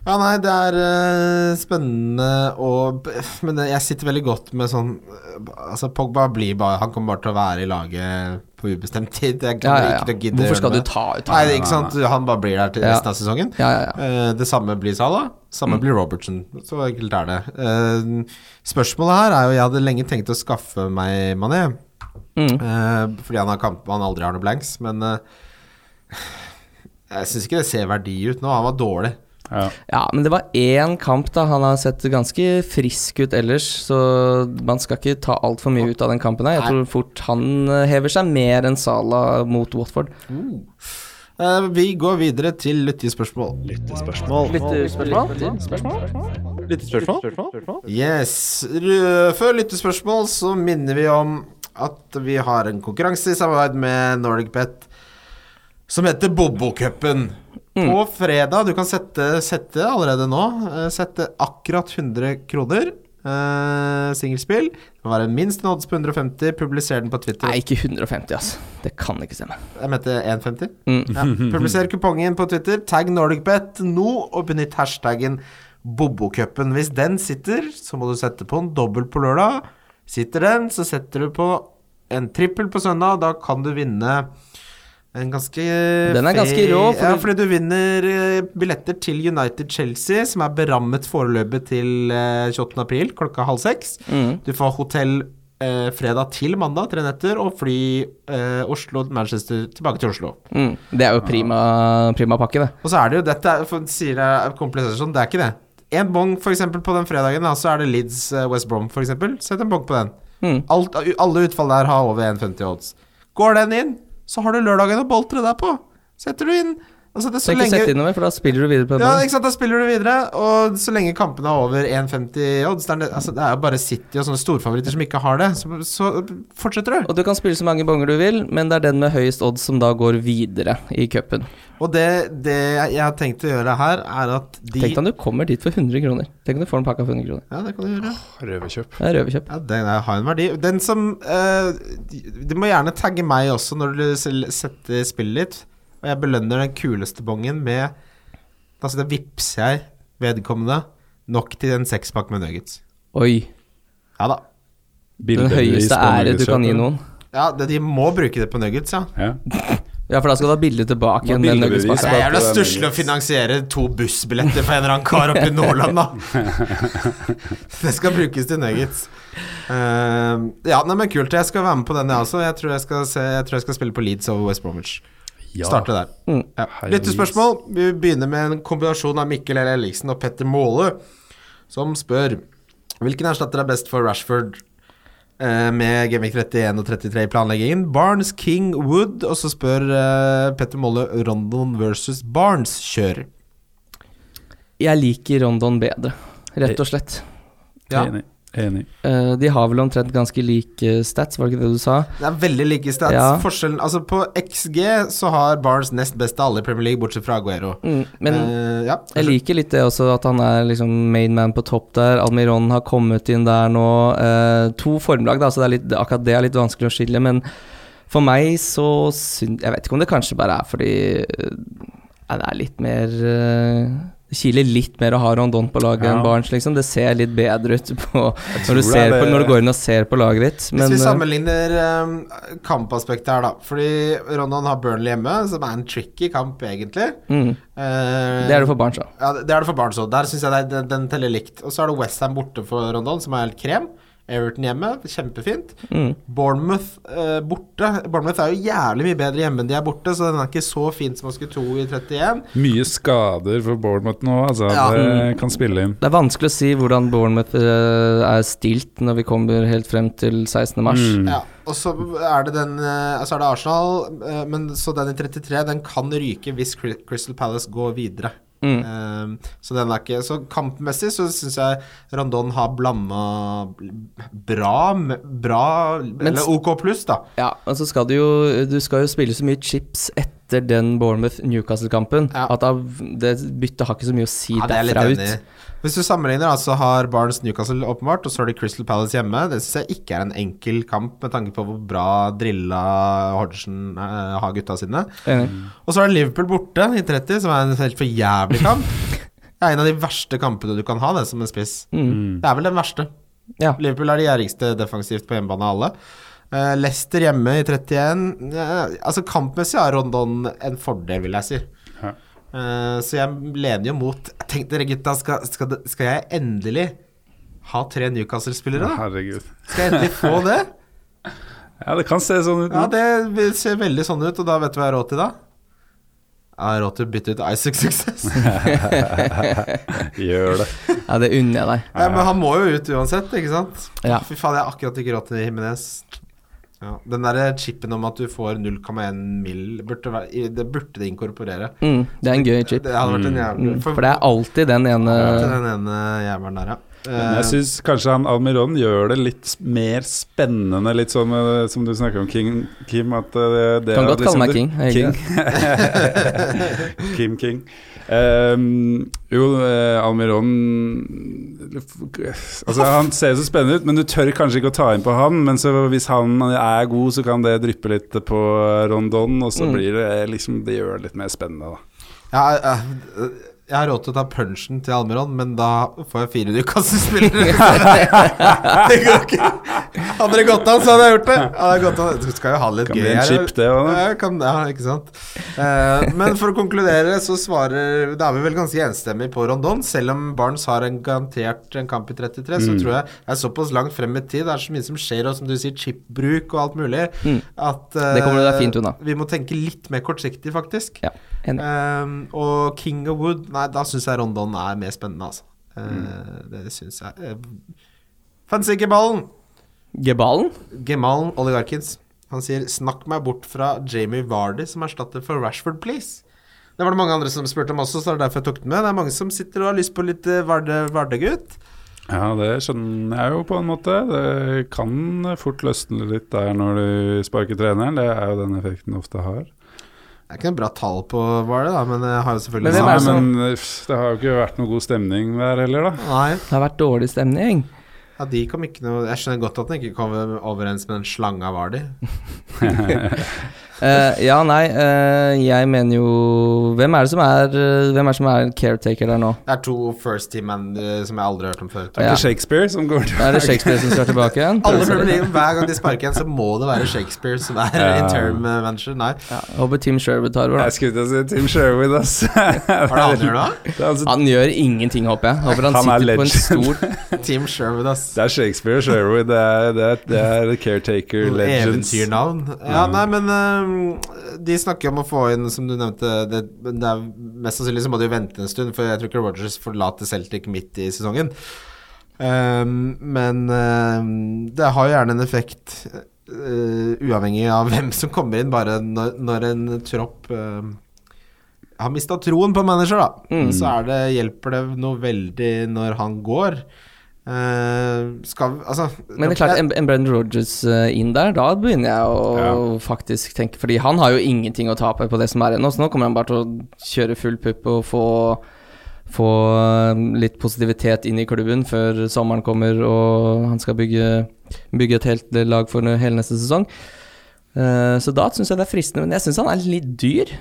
Ja, nei, det er uh, spennende og Men jeg sitter veldig godt med sånn eh, Altså, Pogba blir bare Han kommer bare til å være i laget på ubestemt tid. Jeg Ja, ja, ja, ikke til å gidde Hvorfor skal du ta ut Nei, er ikke sant. Han bare blir der til resten av sesongen. Ja, ja, ja. Eh, det samme blir Salah. Samme blir Robertson. Så enkelt er det. Uh, spørsmålet her er jo Jeg hadde lenge tenkt å skaffe meg Mané. Mm. Fordi han har kamp han aldri har noe blanks, men [SIGHS] Jeg syns ikke det ser verdi ut nå. Han var dårlig. Ja. Ja, men det var én kamp, da. Han har sett ganske frisk ut ellers, så man skal ikke ta altfor mye ut av den kampen her. Jeg tror fort han eh, hever seg mer enn Sala mot Watford. Eh, vi går videre til lyttespørsmål. Lyttespørsmål? Lyttespørsmål Yes. Før lyttespørsmål så minner vi om at vi har en konkurranse i samarbeid med NordicBet som heter Bobo-cupen. På fredag, du kan sette, sette allerede nå, eh, sette akkurat 100 kroner. Uh, Singelspill. Det må være minst en odds på 150. Publiser den på Twitter. Nei, ikke 150, altså. Det kan ikke stemme. Jeg mente 150. Mm. Ja. Publiser kupongen på Twitter. Tagg NordicBet nå, og benytt hashtaggen Bobokupen. Hvis den sitter, så må du sette på en dobbel på lørdag. Sitter den, så setter du på en trippel på søndag. Da kan du vinne en ganske Den er ganske rå, fordi- Ja, fordi du vinner eh, billetter til United-Chelsea, som er berammet foreløpig til eh, 28. april klokka halv seks. Mm. Du får hotell eh, fredag til mandag, tre netter, og fly eh, Oslo-Manchester tilbake til Oslo. Mm. Det er jo prima, prima pakke, det. Og så er det jo dette for, Sier jeg komplisasjon, det er ikke det. En bong for eksempel på den fredagen, da, så er det Leeds eh, West Brom eksempel. Sett en bong på den. Mm. Alt, alle utfall der har over 1,50 odds. Går den inn, så har du lørdagen å boltre deg på. Setter du inn. Altså det er så ikke lenge sette innover, for da spiller du videre på ja, ikke sant, Da spiller du videre, og så lenge kampene er over 1,50 odds det altså, det er jo bare City og sånne storfavoritter som ikke har det. Så, så fortsetter du. Og du kan spille så mange bonger du vil, men det er den med høyest odds som da går videre i cupen. Og det, det jeg har tenkt å gjøre her, er at de Tenk deg om du kommer dit for 100 kroner. Tenk om du får en pakke for 100 kroner. Ja, det kan du gjøre. Røverkjøp. Er røverkjøp. Ja, den er- har en verdi. Den som uh, Du må gjerne tagge meg også når du setter spillet ditt. Og jeg belønner den kuleste bongen med Altså, da vippser jeg vedkommende nok til en sekspakk med nuggets. Oi. Ja da. Den høyeste ære du kan gi noen. Ja, det, de må bruke det på nuggets, ja. Ja. Ja, for da skal du ha bildet tilbake. Det er jævla stusslig å finansiere to bussbilletter for en eller annen kar oppe i Nordland, da. det skal brukes til nuggets. Uh, ja, nei, men kult. Jeg skal være med på den, jeg også. Jeg tror jeg skal, se, jeg tror jeg skal spille på Leeds over West Bromwich. Ja. Starte der. Mm. Ja. Lyttespørsmål. Vi begynner med en kombinasjon av Mikkel L. Elliksen og Petter Måle, som spør Hvilken erstatter er best for Rashford eh, med Gaming 31 og 33 i planleggingen? Barnes, King, Wood, og så spør eh, Petter Måle Rondon versus Barnes. Kjør. Jeg liker Rondon bedre, rett og slett. Ja. Enig. Eh, de har vel omtrent ganske like stats, var det ikke det du sa? Det er veldig like stats. Ja. Forskjellen Altså, på XG så har Barnes nest best av alle i Premier League, bortsett fra Aguero. Mm, men uh, ja. jeg liker litt det også, at han er liksom main man på topp der. Almiron har kommet inn der nå. Uh, to formlag, da, så det er litt, akkurat det er litt vanskelig å skille. Men for meg så syns Jeg vet ikke om det kanskje bare er fordi det er litt mer kiler litt mer å ha Rondon på laget Ja. enn Barents, liksom. Det ser litt bedre ut på, når, du det ser på, når du går inn og ser på laget ditt. Men Hvis vi eh, sammenligner um, kampaspektet her, da. Fordi Rondon har Burnley hjemme, som er en tricky kamp, egentlig. mm, Uh, det er det for Barents da. Ja, det er det for Barents òg. Der syns jeg det den, den teller likt. Og så er det Westham borte for Rondon, som er helt krem. Everton hjemme, kjempefint. Mm. Bournemouth eh, borte. Bournemouth er jo jævlig mye bedre hjemme enn de er borte, så den er ikke så fint som man skulle tro i 31. Mye skader for Bournemouth nå, altså. Ja. Det kan spille inn. Det er vanskelig å si hvordan Bournemouth eh, er stilt når vi kommer helt frem til 16. mars. Mm. Ja, og så er det den eh, Så er det Arsenal, eh, men så den i 33, den kan ryke hvis Crystal Palace går videre. Mm. Eh, så den er ikke Så kampmessig så syns jeg Rondon har blanda bra, bra bra Eller OK pluss, da. Ja, men så skal du jo Du skal jo spille så mye chips etter den Bournemouth-Newcastle-kampen Ja. at det byttet har ikke så mye å si Ja, er derfra ut. Hvis du sammenligner, så har Barnes Newcastle åpenbart, og så har de Crystal Palace hjemme. Det syns jeg ikke er en enkel kamp, med tanke på hvor bra drilla Hodgson uh, har gutta sine. Mm. Og så er det Liverpool borte i 30, som er en helt for jævlig kamp. [LAUGHS] Det er en av de verste kampene du kan ha, det, som en spiss. Mm. Det er vel den verste. Ja. Liverpool er de gjerrigste defensivt på hjemmebane av alle. Uh, Leicester hjemme i 31. Uh, altså Kampmessig har Rondon en fordel, vil jeg si. Ja. Eh, så jeg lener jo mot Tenk dere, gutta, skal, skal, skal jeg endelig ha tre Newcastle-spillere? da? Herregud. Skal jeg endelig få det? [LAUGHS] Ja, det kan se sånn ut. Ja, det ser veldig sånn ut, og da vet du hva jeg har råd til da? Jeg har råd til å bytte ut Isaac Success. [LAUGHS] Gjør det. [LAUGHS] ja, det unner jeg deg. Ja, men han må jo ut uansett, ikke sant? Ja. Fy faen, jeg har akkurat ikke råd til Jimenez. Ja, den der chipen om at du får 0,1 mill, burde det burde de inkorporere. Mm, det er en gøy chip. Det hadde vært en jævlig for, for det er alltid den ene til den ene jævelen der, ja. Men Eh, jeg syns kanskje han Almiron gjør det litt mer spennende, litt sånn eh, som du snakker om King, Kim. At det, det Kan er godt kalle meg King, jeg King. [LAUGHS] Kim King. Um, jo, eh, Almiron Altså Han ser jo så spennende ut, men du tør kanskje ikke å ta inn på han. Men så hvis han er god, så kan det dryppe litt på Rondon, og så Mm. blir det liksom Det gjør det litt mer spennende, da. ja, eh, jeg har råd til å ta punchen til Almiron, men da får jeg fire Newcastle-spillere. [LAUGHS] det går ikke. Hadde det gått an, så hadde jeg gjort det. Hadde. Du skal jo ha litt Kan gøy her. chip, det. Ja, kan, ja, ikke sant. Uh, men for å konkludere, så svarer Da er vi vel ganske enstemmige på Rondon. Selv om Barnes har en garantert en kamp i 33, så Mm. tror jeg det er såpass langt frem i tid. Det er så mye som skjer, og som du sier, chipbruk og alt mulig, Mm. at Det kommer du fint vi må tenke litt mer kortsiktig, faktisk. Ja. Um, og King of Wood Nei, da syns jeg Rondon er mer spennende, altså. Uh, Mm. Det syns jeg. Uh, Fancy Gebalen. ballen! Gebalen? Gemalen Oligarkins. Han sier 'snakk meg bort fra Jamie Vardy som erstatter for Rashford, please'. Det var det mange andre som spurte om også, så det er derfor jeg tok den med. Det er mange som sitter og har lyst på litt eh, Varde, Vardegutt. Ja, det skjønner jeg jo på en måte. Det kan fort løsne litt der når du sparker treneren. Det er jo den effekten du ofte har. Det er ikke noe bra tall på Varde, da, men jeg har jo selvfølgelig Men Nei, det som- men det har jo ikke vært noe god stemning der heller, da. Nei, Det har vært dårlig stemning. ja, de kom ikke noe Jeg skjønner godt at den ikke kom overens med den slanga Vardy. [LAUGHS] [LAUGHS] Eh, ja, nei, uh, jeg mener jo Hvem er det som er eh, Hvem er det som er caretaker der nå? Det er to first team-menn som jeg aldri har hørt om før. Er det Shakespeare som går tilbake? Er det Shakespeare som skal tilbake igjen? Alle prøver League, Hver gang de sparker en, så må det være Shakespeare som er Ja. interim manager. Nei. Ja, håper Tim Sherwood tar over, da. Jeg skulle til å si Tim Sherwood, ass. [LAUGHS] Har du aldri hørt det? Det er, altså, Han gjør ingenting, håper jeg. Håper han, Han er sitter på en legend. [LAUGHS] Tim Sherwood, ass. det er Shakespeare og Sherwood. Det er, det er, det er caretaker legends. Eventyrnavn. Ja, Mm. nei, men øhm, de snakker om å få inn, som du nevnte det, det er Mest sannsynlig så må de vente en stund, for jeg tror ikke Rogers forlater Celtic midt i sesongen. Um, men øhm, det har jo gjerne en effekt, uh, uavhengig av [LAUGHS] hvem som kommer inn, bare når, når en tropp uh, har mista troen på manager, da, Mm. så er det, hjelper det noe veldig når han går. Eh, skal Altså Men det er klart, en, en Brendan Rogers uh, inn der, da begynner jeg å faktisk tenke Fordi han har jo ingenting å tape på det som er ennå, så nå kommer han bare til å kjøre full pupp og få få eh, litt positivitet inn i klubben før sommeren kommer og han skal bygge, bygge et helt lag for hele neste sesong. Uh, så da syns jeg det er fristende, men jeg syns han er litt dyr.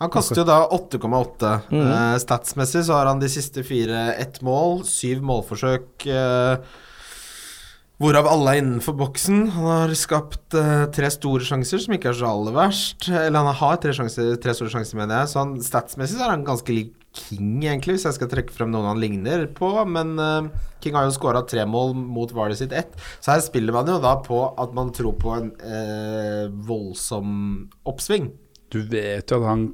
Han koster jo da 8,8. Mm. Uh, statsmessig så har han de siste fire ett mål, syv målforsøk. Uh, hvorav alle er innenfor boksen. Han har skapt uh, tre store sjanser, som ikke er så aller verst. Eller han har tre, sjanser, tre store sjanser, mener jeg. Så han, statsmessig så er han ganske lik King, egentlig, hvis jeg skal trekke frem noen han ligner på. Men uh, King har jo skåra tre mål mot Vardø sitt ett. Så her spiller man jo da på at man tror på en uh, voldsom oppsving. Du vet jo at han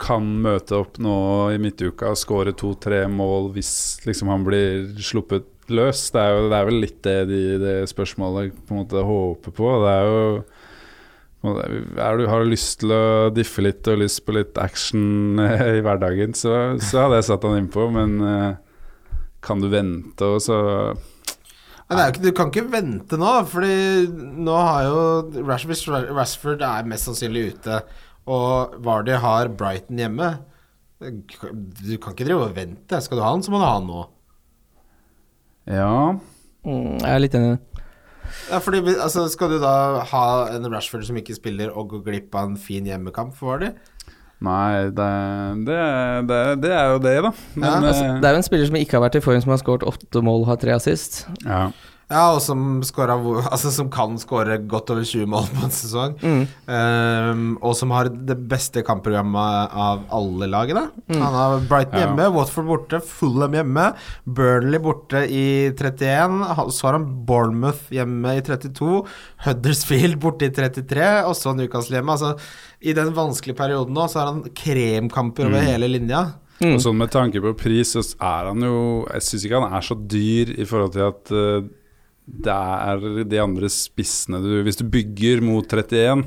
kan møte opp nå i midtuka og skåre to-tre mål hvis liksom han blir sluppet løs. Det er, jo, det er vel litt det, de, det spørsmålet på en måte håper på. Det er jo er du, Har du lyst til å diffe litt og lyst på litt action eh, i hverdagen, så, så hadde jeg satt han innpå, men eh, kan du vente og så ikke, du kan ikke vente nå, Fordi nå har jo Rashford, Rashford er mest sannsynlig ute, og Vardy har Brighton hjemme. Du kan ikke drive og vente. Skal du ha han, så må du ha han nå. Ja. Mm, jeg er litt enig. Ja, fordi altså, Skal du da ha en Rashford som ikke spiller, og gå glipp av en fin hjemmekamp for Vardy? Nei, det, det, det, det er jo det, da. Men Ja, Altså, eh, det er jo en spiller som ikke har vært i form, som har skåret åtte mål og har tre assist. ja. Ja, og som, scoret [LAUGHS] altså, som kan skåre godt over 20 mål på en sesong. Mm. Um, og som har det beste kampprogrammet av alle lagene. Mm. Han har Brighton Ja. hjemme, Watford borte, Fulham hjemme, Burnley borte i 31. Så har han Bournemouth hjemme i 32, Huddersfield borte i 33, og så Newcastle hjemme. Altså, I den vanskelige perioden nå, så har han kremkamper over hele linja. Mm. Og sånn med tanke på pris, så er han jo Jeg syns ikke han er så dyr i forhold til at eh, det er de andre spissene du Hvis du bygger mot 31,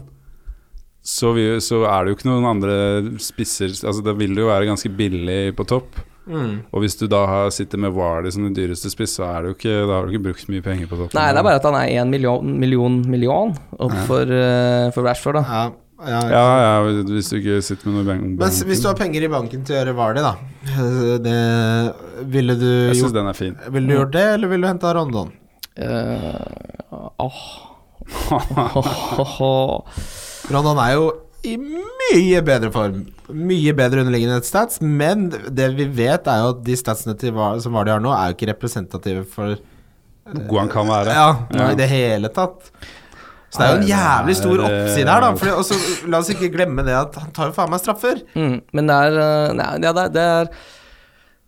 så, vi, så er det jo ikke noen andre spisser Altså da vil jo være ganske billig på topp. Mm. Og hvis du da sitter med Vardy som den dyreste spiss, så er det jo ikke, da har du ikke brukt mye penger på topp. Nei, det er bare at han er én million, million, million opp for, uh, for Rashford, da. Ja, ja, Ja, ja, hvis du ikke sitter med noe i banken. Men hvis du har penger i banken til å gjøre Vardi, da [LAUGHS] det, Ville du Jeg syns den er fin. Ville du gjort det, eller ville du henta Rondon? Eh, [LAUGHS] åh. Rondon er jo i mye bedre form. Mye bedre underliggende stats, men det vi vet, er jo at de statsene til Var- som Vardy har nå, er jo ikke representative for Hvor god han kan være. Ja, Ja. i det hele tatt. Så det er jo en jævlig stor Nei, oppside her, da. Fordi, også, la oss ikke glemme det at han tar jo faen meg straffer. Mm, men det er eh, Nei, ja, det er, det er eh,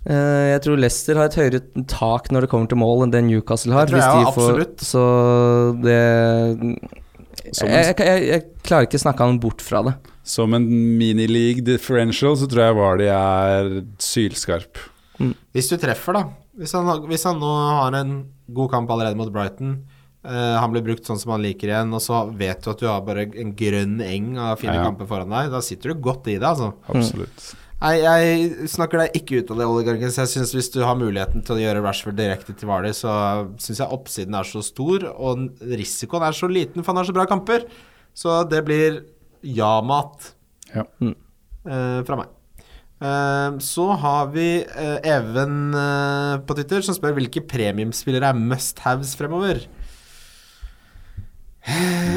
Jeg tror Leicester har et høyere tak når det kommer til mål enn det Newcastle har. Det tror jeg hvis de får-. Så det jeg, jeg, jeg, jeg klarer ikke å snakke han bort fra det. som en mini-league differential, så tror jeg Vardy er sylskarp. Hvis du treffer, da. Hvis han, hvis han nå har en god kamp allerede mot Brighton, uh, han blir brukt sånn som han liker igjen, og så vet du at du har bare en grønn eng av fine Ja. kamper foran deg, da sitter du godt i det, altså. Absolutt. Nei, jeg snakker deg ikke ut av det, Så jeg synes hvis du har muligheten til å gjøre Rashford direkte til Vardy, så syns jeg oppsiden er så stor, og risikoen er så liten, for han har så bra kamper. Så det blir ja-mat Ja. eh, fra meg. Eh, så har vi eh, Even eh, på Twitter som spør hvilke premiumspillere er must-haves fremover.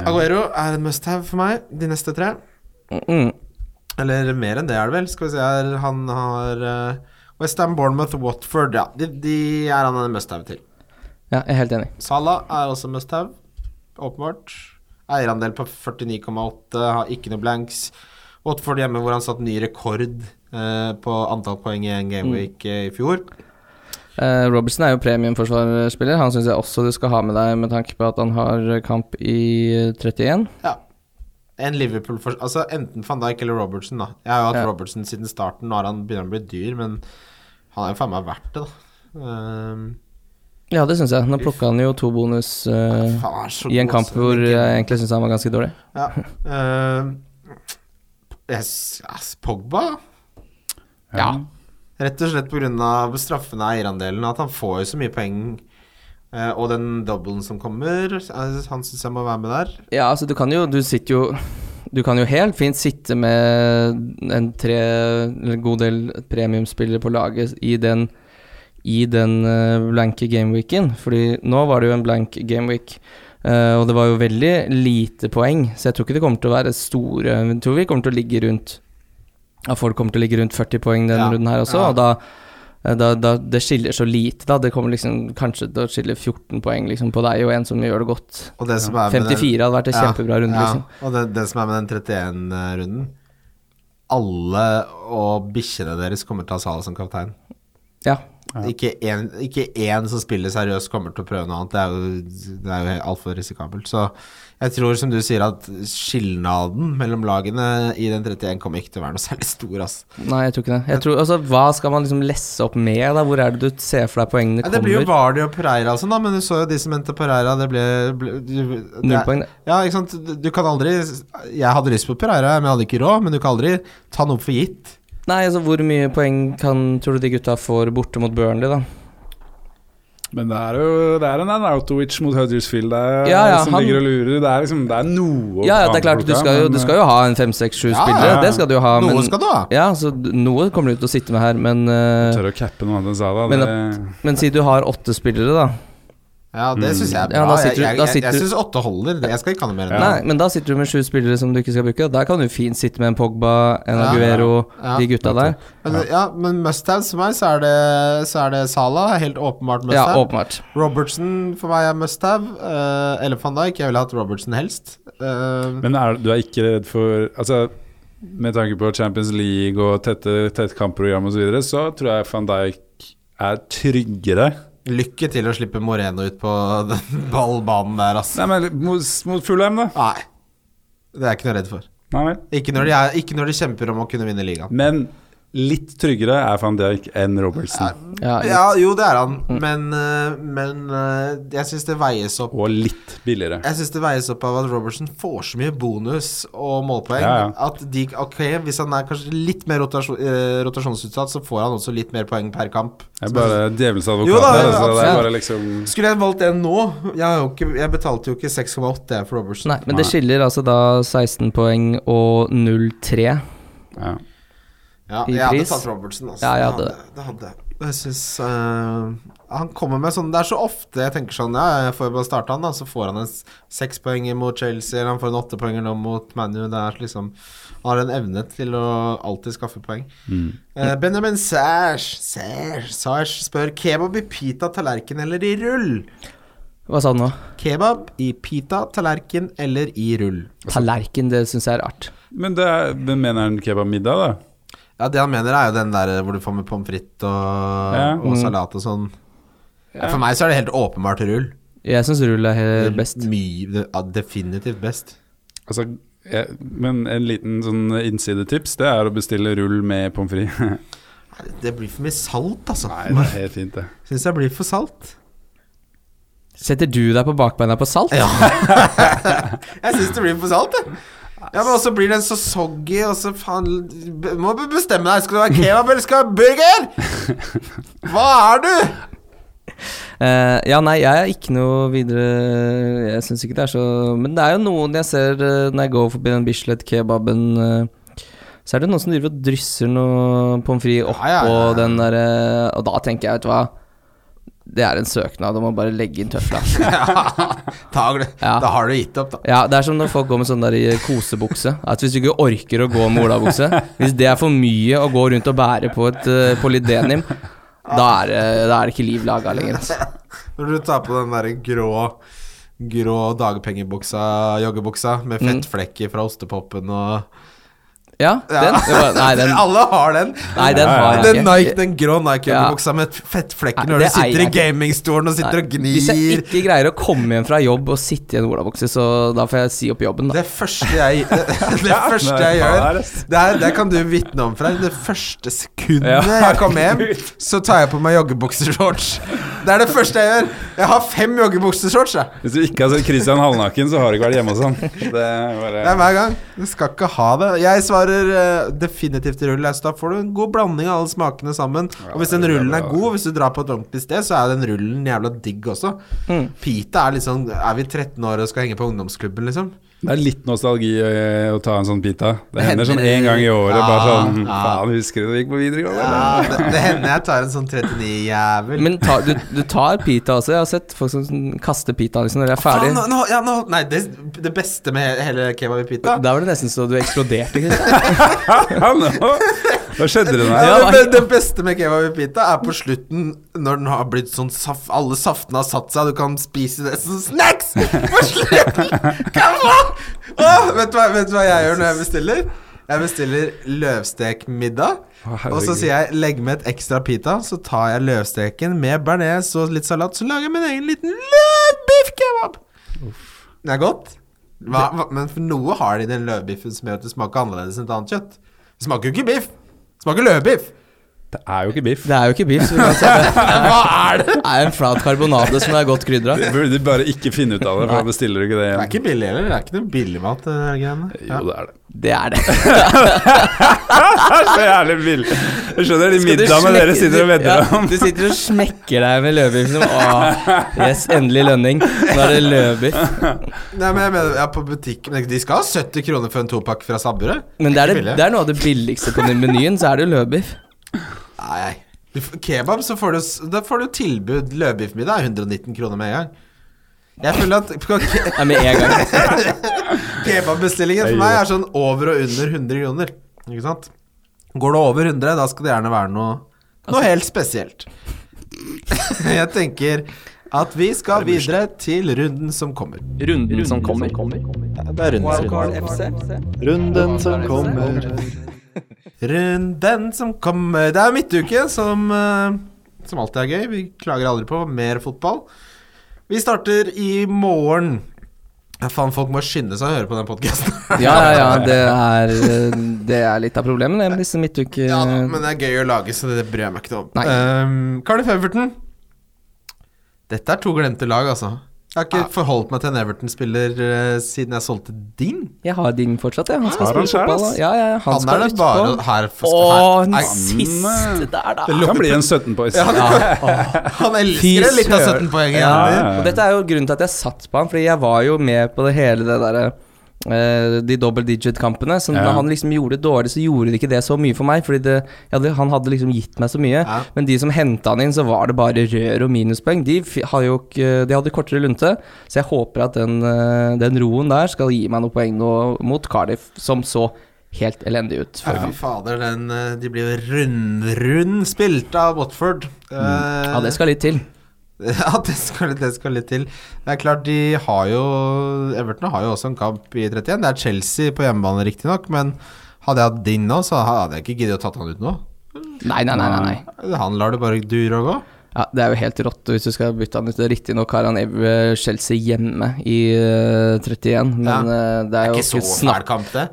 Aguero er en must-have for meg, de neste tre. Mm. Eller mer enn det er det vel. Skal vi se her Han har uh, Westham, Bournemouth, Watford. Ja, de, de er han en must-have til. Ja, jeg er helt enig. Salah er også must-have. Åpenbart. Eierandel på 49,8, har ikke noe blanks. Watford hjemme hvor han satt ny rekord uh, på antall poeng i en gameweek mm. i fjor. Uh, Robertson er jo premiumforsvarsspiller. Han syns jeg også du skal ha med deg med tanke på at han har kamp i eh, 31. Ja. En Liverpool for, Altså enten van Dijk eller Robertson, da. Jeg har jo hatt Ja. Robertson siden starten. Nå har han begynner å bli dyr, men han er jo faen meg verdt det, da. Um, Ja, det syns jeg. Nå plukka han jo to bonus er så i en kamp altså. hvor jeg egentlig syns han var ganske dårlig. Ja. Uh, yes, yes, Pogba? Ja. Rett og slett pga. straffene og eierandelen. At han får jo så mye poeng. Eh, og den doublen som kommer, eh, han syns jeg må være med der. Ja, altså du kan jo Du sitter jo Du kan jo helt fint sitte med en tre god del premiumspillere på laget i den i den eh, blanke gameweeken. Fordi nå var det jo en blank gameweek. Uh, og det var jo veldig lite poeng, så jeg tror ikke det kommer til å være store Jeg tror vi kommer til å ligge rundt At folk kommer til å ligge rundt 40 poeng denne Ja, runden her også, ja. og da, da, da Det skiller så lite, da. Det kommer liksom kanskje til å skille 14 poeng liksom, på deg og en som gjør det godt. Og det som er med den- 54 hadde vært en Ja, kjempebra runde, ja. liksom. Og det, det som er med den 31-runden Alle og bikkjene deres kommer til å ha Salah som kaptein. Ja. Ikke én ikke én som spiller seriøst kommer til å prøve noe annet. Det er jo, det er jo altfor risikabelt. Så jeg tror, som du sier, at skilnaden mellom lagene i den 31 kommer ikke til å være noe særlig stor, ass. Nei, jeg tror ikke det. Jeg tror, altså, hva skal man liksom lesse opp med, da? Hvor er det du ser for deg poengene Nei, det blir jo kommer? Vardy og Pereira og sånn, da, men du så jo de som endte Pereira, det ble, ble du, det Null poeng, det. Ja, ikke sant. Du kan aldri Jeg hadde lyst på Pereira, men jeg hadde ikke råd, men du kan aldri ta noe for gitt. Nei, altså hvor mye poeng kan, tror du de gutta får borte mot Burnley, da? Men det er jo det er en Arnautovic mot Huddersfield der, Ja, ja, som han- ligger og lurer. Det er liksom Det er noe Ja, ja, det er klart, du skal jo, du skal jo ha en fem, seks, sju Ja, spillere, det skal du jo ha, Noe men skal du ha. Ja, så noe kommer du til å sitte med her, men uh, Tør å cappe noe annet enn Salah. Men Men si du har åtte spillere, da. Ja, det syns jeg er Ja, bra. da sitter jeg jeg, jeg, jeg syns åtte holder. Jeg skal ikke ha noe mer enn det. Nei, men da sitter du med sju spillere som du ikke skal bruke. Der kan du fint sitte med en Pogba, en Ja, Aguero, ja, de gutta der. Men, ja, men must-haves for meg, så er det, så er det Salah. Helt åpenbart must-have. åpenbart. Robertson for meg er must-have. Uh, eller van Dijk. Jeg ville hatt Robertson helst. Uh, men er, du er ikke redd for Altså, med tanke på Champions League og tette, tett kampprogram osv., så, videre, så tror jeg van Dijk er tryggere. Lykke til å slippe Moreno ut på [LAUGHS] den ballbanen der, altså. Nei, men mot, mot Fulham, da? Nei. Det er jeg ikke noe redd for. Nei. Ikke når, de er, ikke når de kjemper om å kunne vinne ligaen. Men litt tryggere er van Dijk enn Robertson. Ja, Ja, jo, det er han, men, eh, men eh, jeg syns det veies opp Og litt billigere. Jeg synes det veies opp av at Robertson får så mye bonus og målpoeng Ja, ja. at de Ok, hvis han er kanskje litt mer rotasjon, eh, rotasjonsutsatt, så får han også litt mer poeng per kamp. Jeg er bare djevelens advokat Jo da, her, ja, så det absolutt. bare liksom Skulle jeg valgt en nå Jeg, har jo ikke, jeg betalte jo ikke 6,8 for Robertson. Nei, men det skiller altså da 16 poeng og 0-3. ja. Ja, jeg hadde tatt Robertson. Altså. Ja, jeg hadde det. Det hadde jeg. Jeg syns uh, Han kommer med sånn Det er så ofte jeg tenker sånn Ja, jeg får jo bare starte han, da. Så får han en s- seks mot Chelsea, eller han får en åttepoenger nå mot ManU. Det er liksom Han har en evne til å alltid skaffe poeng. Mm. Uh, Benjamin Sash Sash Sash spør kebab i pita, tallerken eller i rull? Hva sa du nå? Kebab i pita, tallerken eller i rull? Tallerken, det syns jeg er rart. Men det er, mener han kebabmiddag, da? Ja, det han mener, er jo den der hvor du får med pommes frites og, Ja. og Mm. salat og sånn. Ja, for meg så er det helt åpenbart rull. Jeg syns rull er helt best. Mye, definitivt best. Altså, jeg, men en liten sånn innsidetips, det er å bestille rull med pommes frites. [LAUGHS] Det blir for mye salt, altså. Nei, det er helt fint, det. [LAUGHS] Syns jeg blir for salt. Setter du deg på bakbeina på salt? Ja. [LAUGHS] jeg syns det blir for salt, jeg. Ja, men også blir den så soggy, og så faen Må bestemme deg. Skal det være kebab, eller skal det være burger? [LAUGHS] Hva er du? Uh, ja, nei, jeg er ikke noe videre Jeg syns ikke det er så Men det er jo noen jeg ser uh, når jeg går forbi den Bislett-kebaben, uh, så er det noen som driver og drysser noe pommes frites oppå ja, ja, ja. den derre Og da tenker jeg, vet du hva Det er en søknad om å bare legge inn tøfla. [LAUGHS] Da, Ja. da har du gitt opp, da. Ja, det er som når folk går med sånn der i kosebukse. At hvis du ikke orker å gå med olabukse Hvis det er for mye å gå rundt og bære på et uh, polydenim, da er, da er det ikke liv laga lenger. Altså. Når du tar på den derre grå Grå dagpengebuksa, joggebuksa, med Mm. fettflekker fra ostepopen og Ja, den? Det var, nei, den, [LAUGHS] Alle har den. nei, den har jeg Den, ikke. Nike, den grå Nike-joggebuksa med fettflekker Nei, når du sitter i gamingstolen og sitter og gnir. Hvis jeg ikke greier å komme hjem fra jobb og sitte i en olabukse, så da får jeg si opp jobben, da. Det første jeg [LAUGHS] Det, det første jeg gjør det- er, det kan du vitne om, Frank. Det første sekundet Ja, jeg kommer hjem, [LAUGHS] så tar jeg på meg joggebukseshorts. Det er det første jeg gjør. Jeg har fem joggebukseshorts, jeg. Hvis du ikke har sett Christian halvnaken, så har du ikke vært hjemme hos ham. Det er bare Det er hver gang. Du skal ikke ha det. Jeg svarer sparer uh, definitivt rull. Da får du en god blanding av alle smakene sammen. og hvis den rullen er god, hvis du drar på et ordentlig sted, så er den rullen jævla digg også. Mm. Pita er sånn Er vi 13 år og skal henge på ungdomsklubben, liksom? Det er litt nostalgi eh, å ta en sånn pita. Det Det hender sånn én gang i året. Ja, bare sånn ja. Faen, husker du da vi gikk på videregående? Ja, det, det hender jeg tar en sånn 39-jævel. Men ta, du, du tar pita også. Jeg har sett folk som sånn kaster pita liksom når de er ferdig. Nå, nå, ja, nå, nei, det, det beste med hele kebab i pita Da var det nesten så du eksploderte. Hva [LAUGHS] skjedde det der? Ja, det, det beste med kebab i pita er på slutten, når den har blitt sånn saft Alle saftene har satt seg, du kan spise det som snacks på slutten! Come on! Åh, vet, du hva, vet du hva jeg gjør når jeg bestiller? Jeg bestiller løvstekmiddag. Og så sier jeg 'legg med et ekstra pita', så tar jeg løvsteken med bearnés og litt salat, så lager jeg min egen liten løvbiffkebab. Det er godt. Hva, hva, men for noe har de den løvbiffen som gjør at det smaker annerledes enn et annet kjøtt. Det smaker jo ikke biff. Det smaker løvbiff. Det er jo ikke biff. Det er jo ikke biff. Så du kan. [LAUGHS] Hva er det? det er en flat karbonade som er godt krydra. Du burde bare ikke finne ut av det, for da bestiller du ikke det Det er ikke billig heller. Det er ikke noe billigmat, det der greiene. Jo, det er det. Det er det. Det [LAUGHS] er så jævlig billig. Jeg skjønner de middagene dere sitter og vedder ja, om. Du sitter og smekker deg med løvbiff. som Åh, yes, endelig lønning. Nå er det løvbiff. Nei, men jeg mener, ja, på butikken De skal ha 70 kroner for en topakk fra Sabburøy. Men det er, det, det er noe av det billigste på den menyen, så er det løvbiff. Nei. Du Kebab, så får du, da får du tilbud. Løvbiffmiddag er 119 kroner med en gang. Jeg føler at på ke med en gang. [LAUGHS] kebabbestillingen for meg er sånn over og under 100 kroner. Ikke sant? Går det over 100, da skal det gjerne være noe, noe helt spesielt. [LAUGHS] Jeg tenker at vi skal videre til runden som kommer. Runden som kommer. Det er runden, runden som kommer. Runden som kommer Det er midtuke, som, eh, som alltid er gøy. Vi klager aldri på mer fotball. Vi starter i morgen. Ja, faen, folk må skynde seg å høre på den podkasten. [LAUGHS] Ja, ja, ja. Det er, eh, det er litt av problemet det med disse midtuke... Ja da, men det er gøy å lage, så det bryr jeg meg ikke om. Um, Cardiff Everton. Dette er to glemte lag, altså. Jeg har ikke forholdt meg til en Everton-spiller uh, siden jeg solgte din. Jeg har din fortsatt, jeg. Han skal spille fotball. Ja, ja, han, Han, skal er det bare bare her, for, Å, her den siste der, da. Det kan bli en 17-poeng. Ja, [LAUGHS] Han elsker det litt av 17 poeng. Ja, Ja. ja. og dette er jo grunnen til at jeg satt på han, fordi jeg var jo med på det hele det derre eh, de double digit-kampene. Så Ja. når han liksom gjorde det dårlig, så gjorde det ikke det så mye for meg. Fordi det, hadde, han hadde liksom gitt meg så mye. Ja. Men de som henta han inn, så var det bare rør og minuspoeng. De, har jo ikke, de hadde kortere lunte, så jeg håper at den, eh, den roen der skal gi meg noen poeng nå mot Cardiff, som så helt elendig ut. Ja, fy fader, den, eh, de blir jo rund-rund spilt av Watford. Eh, Mm. Ja, det skal litt til. [LAUGHS] Ja, det skal, det skal litt til. Det er klart, de har jo Everton har jo også en kamp i 31. Det er Chelsea på hjemmebane, riktignok, men hadde jeg hatt din nå, så hadde jeg ikke giddet å tatt han ut nå. Nei, nei, nei. nei, nei. Han lar det bare dure og gå. Ja, Det er jo helt rått hvis du skal bytte han ut. Riktignok har han Chelsea hjemme i eh, 31, men Ja. eh, det Det er er jo ikke så snakk kamp, det.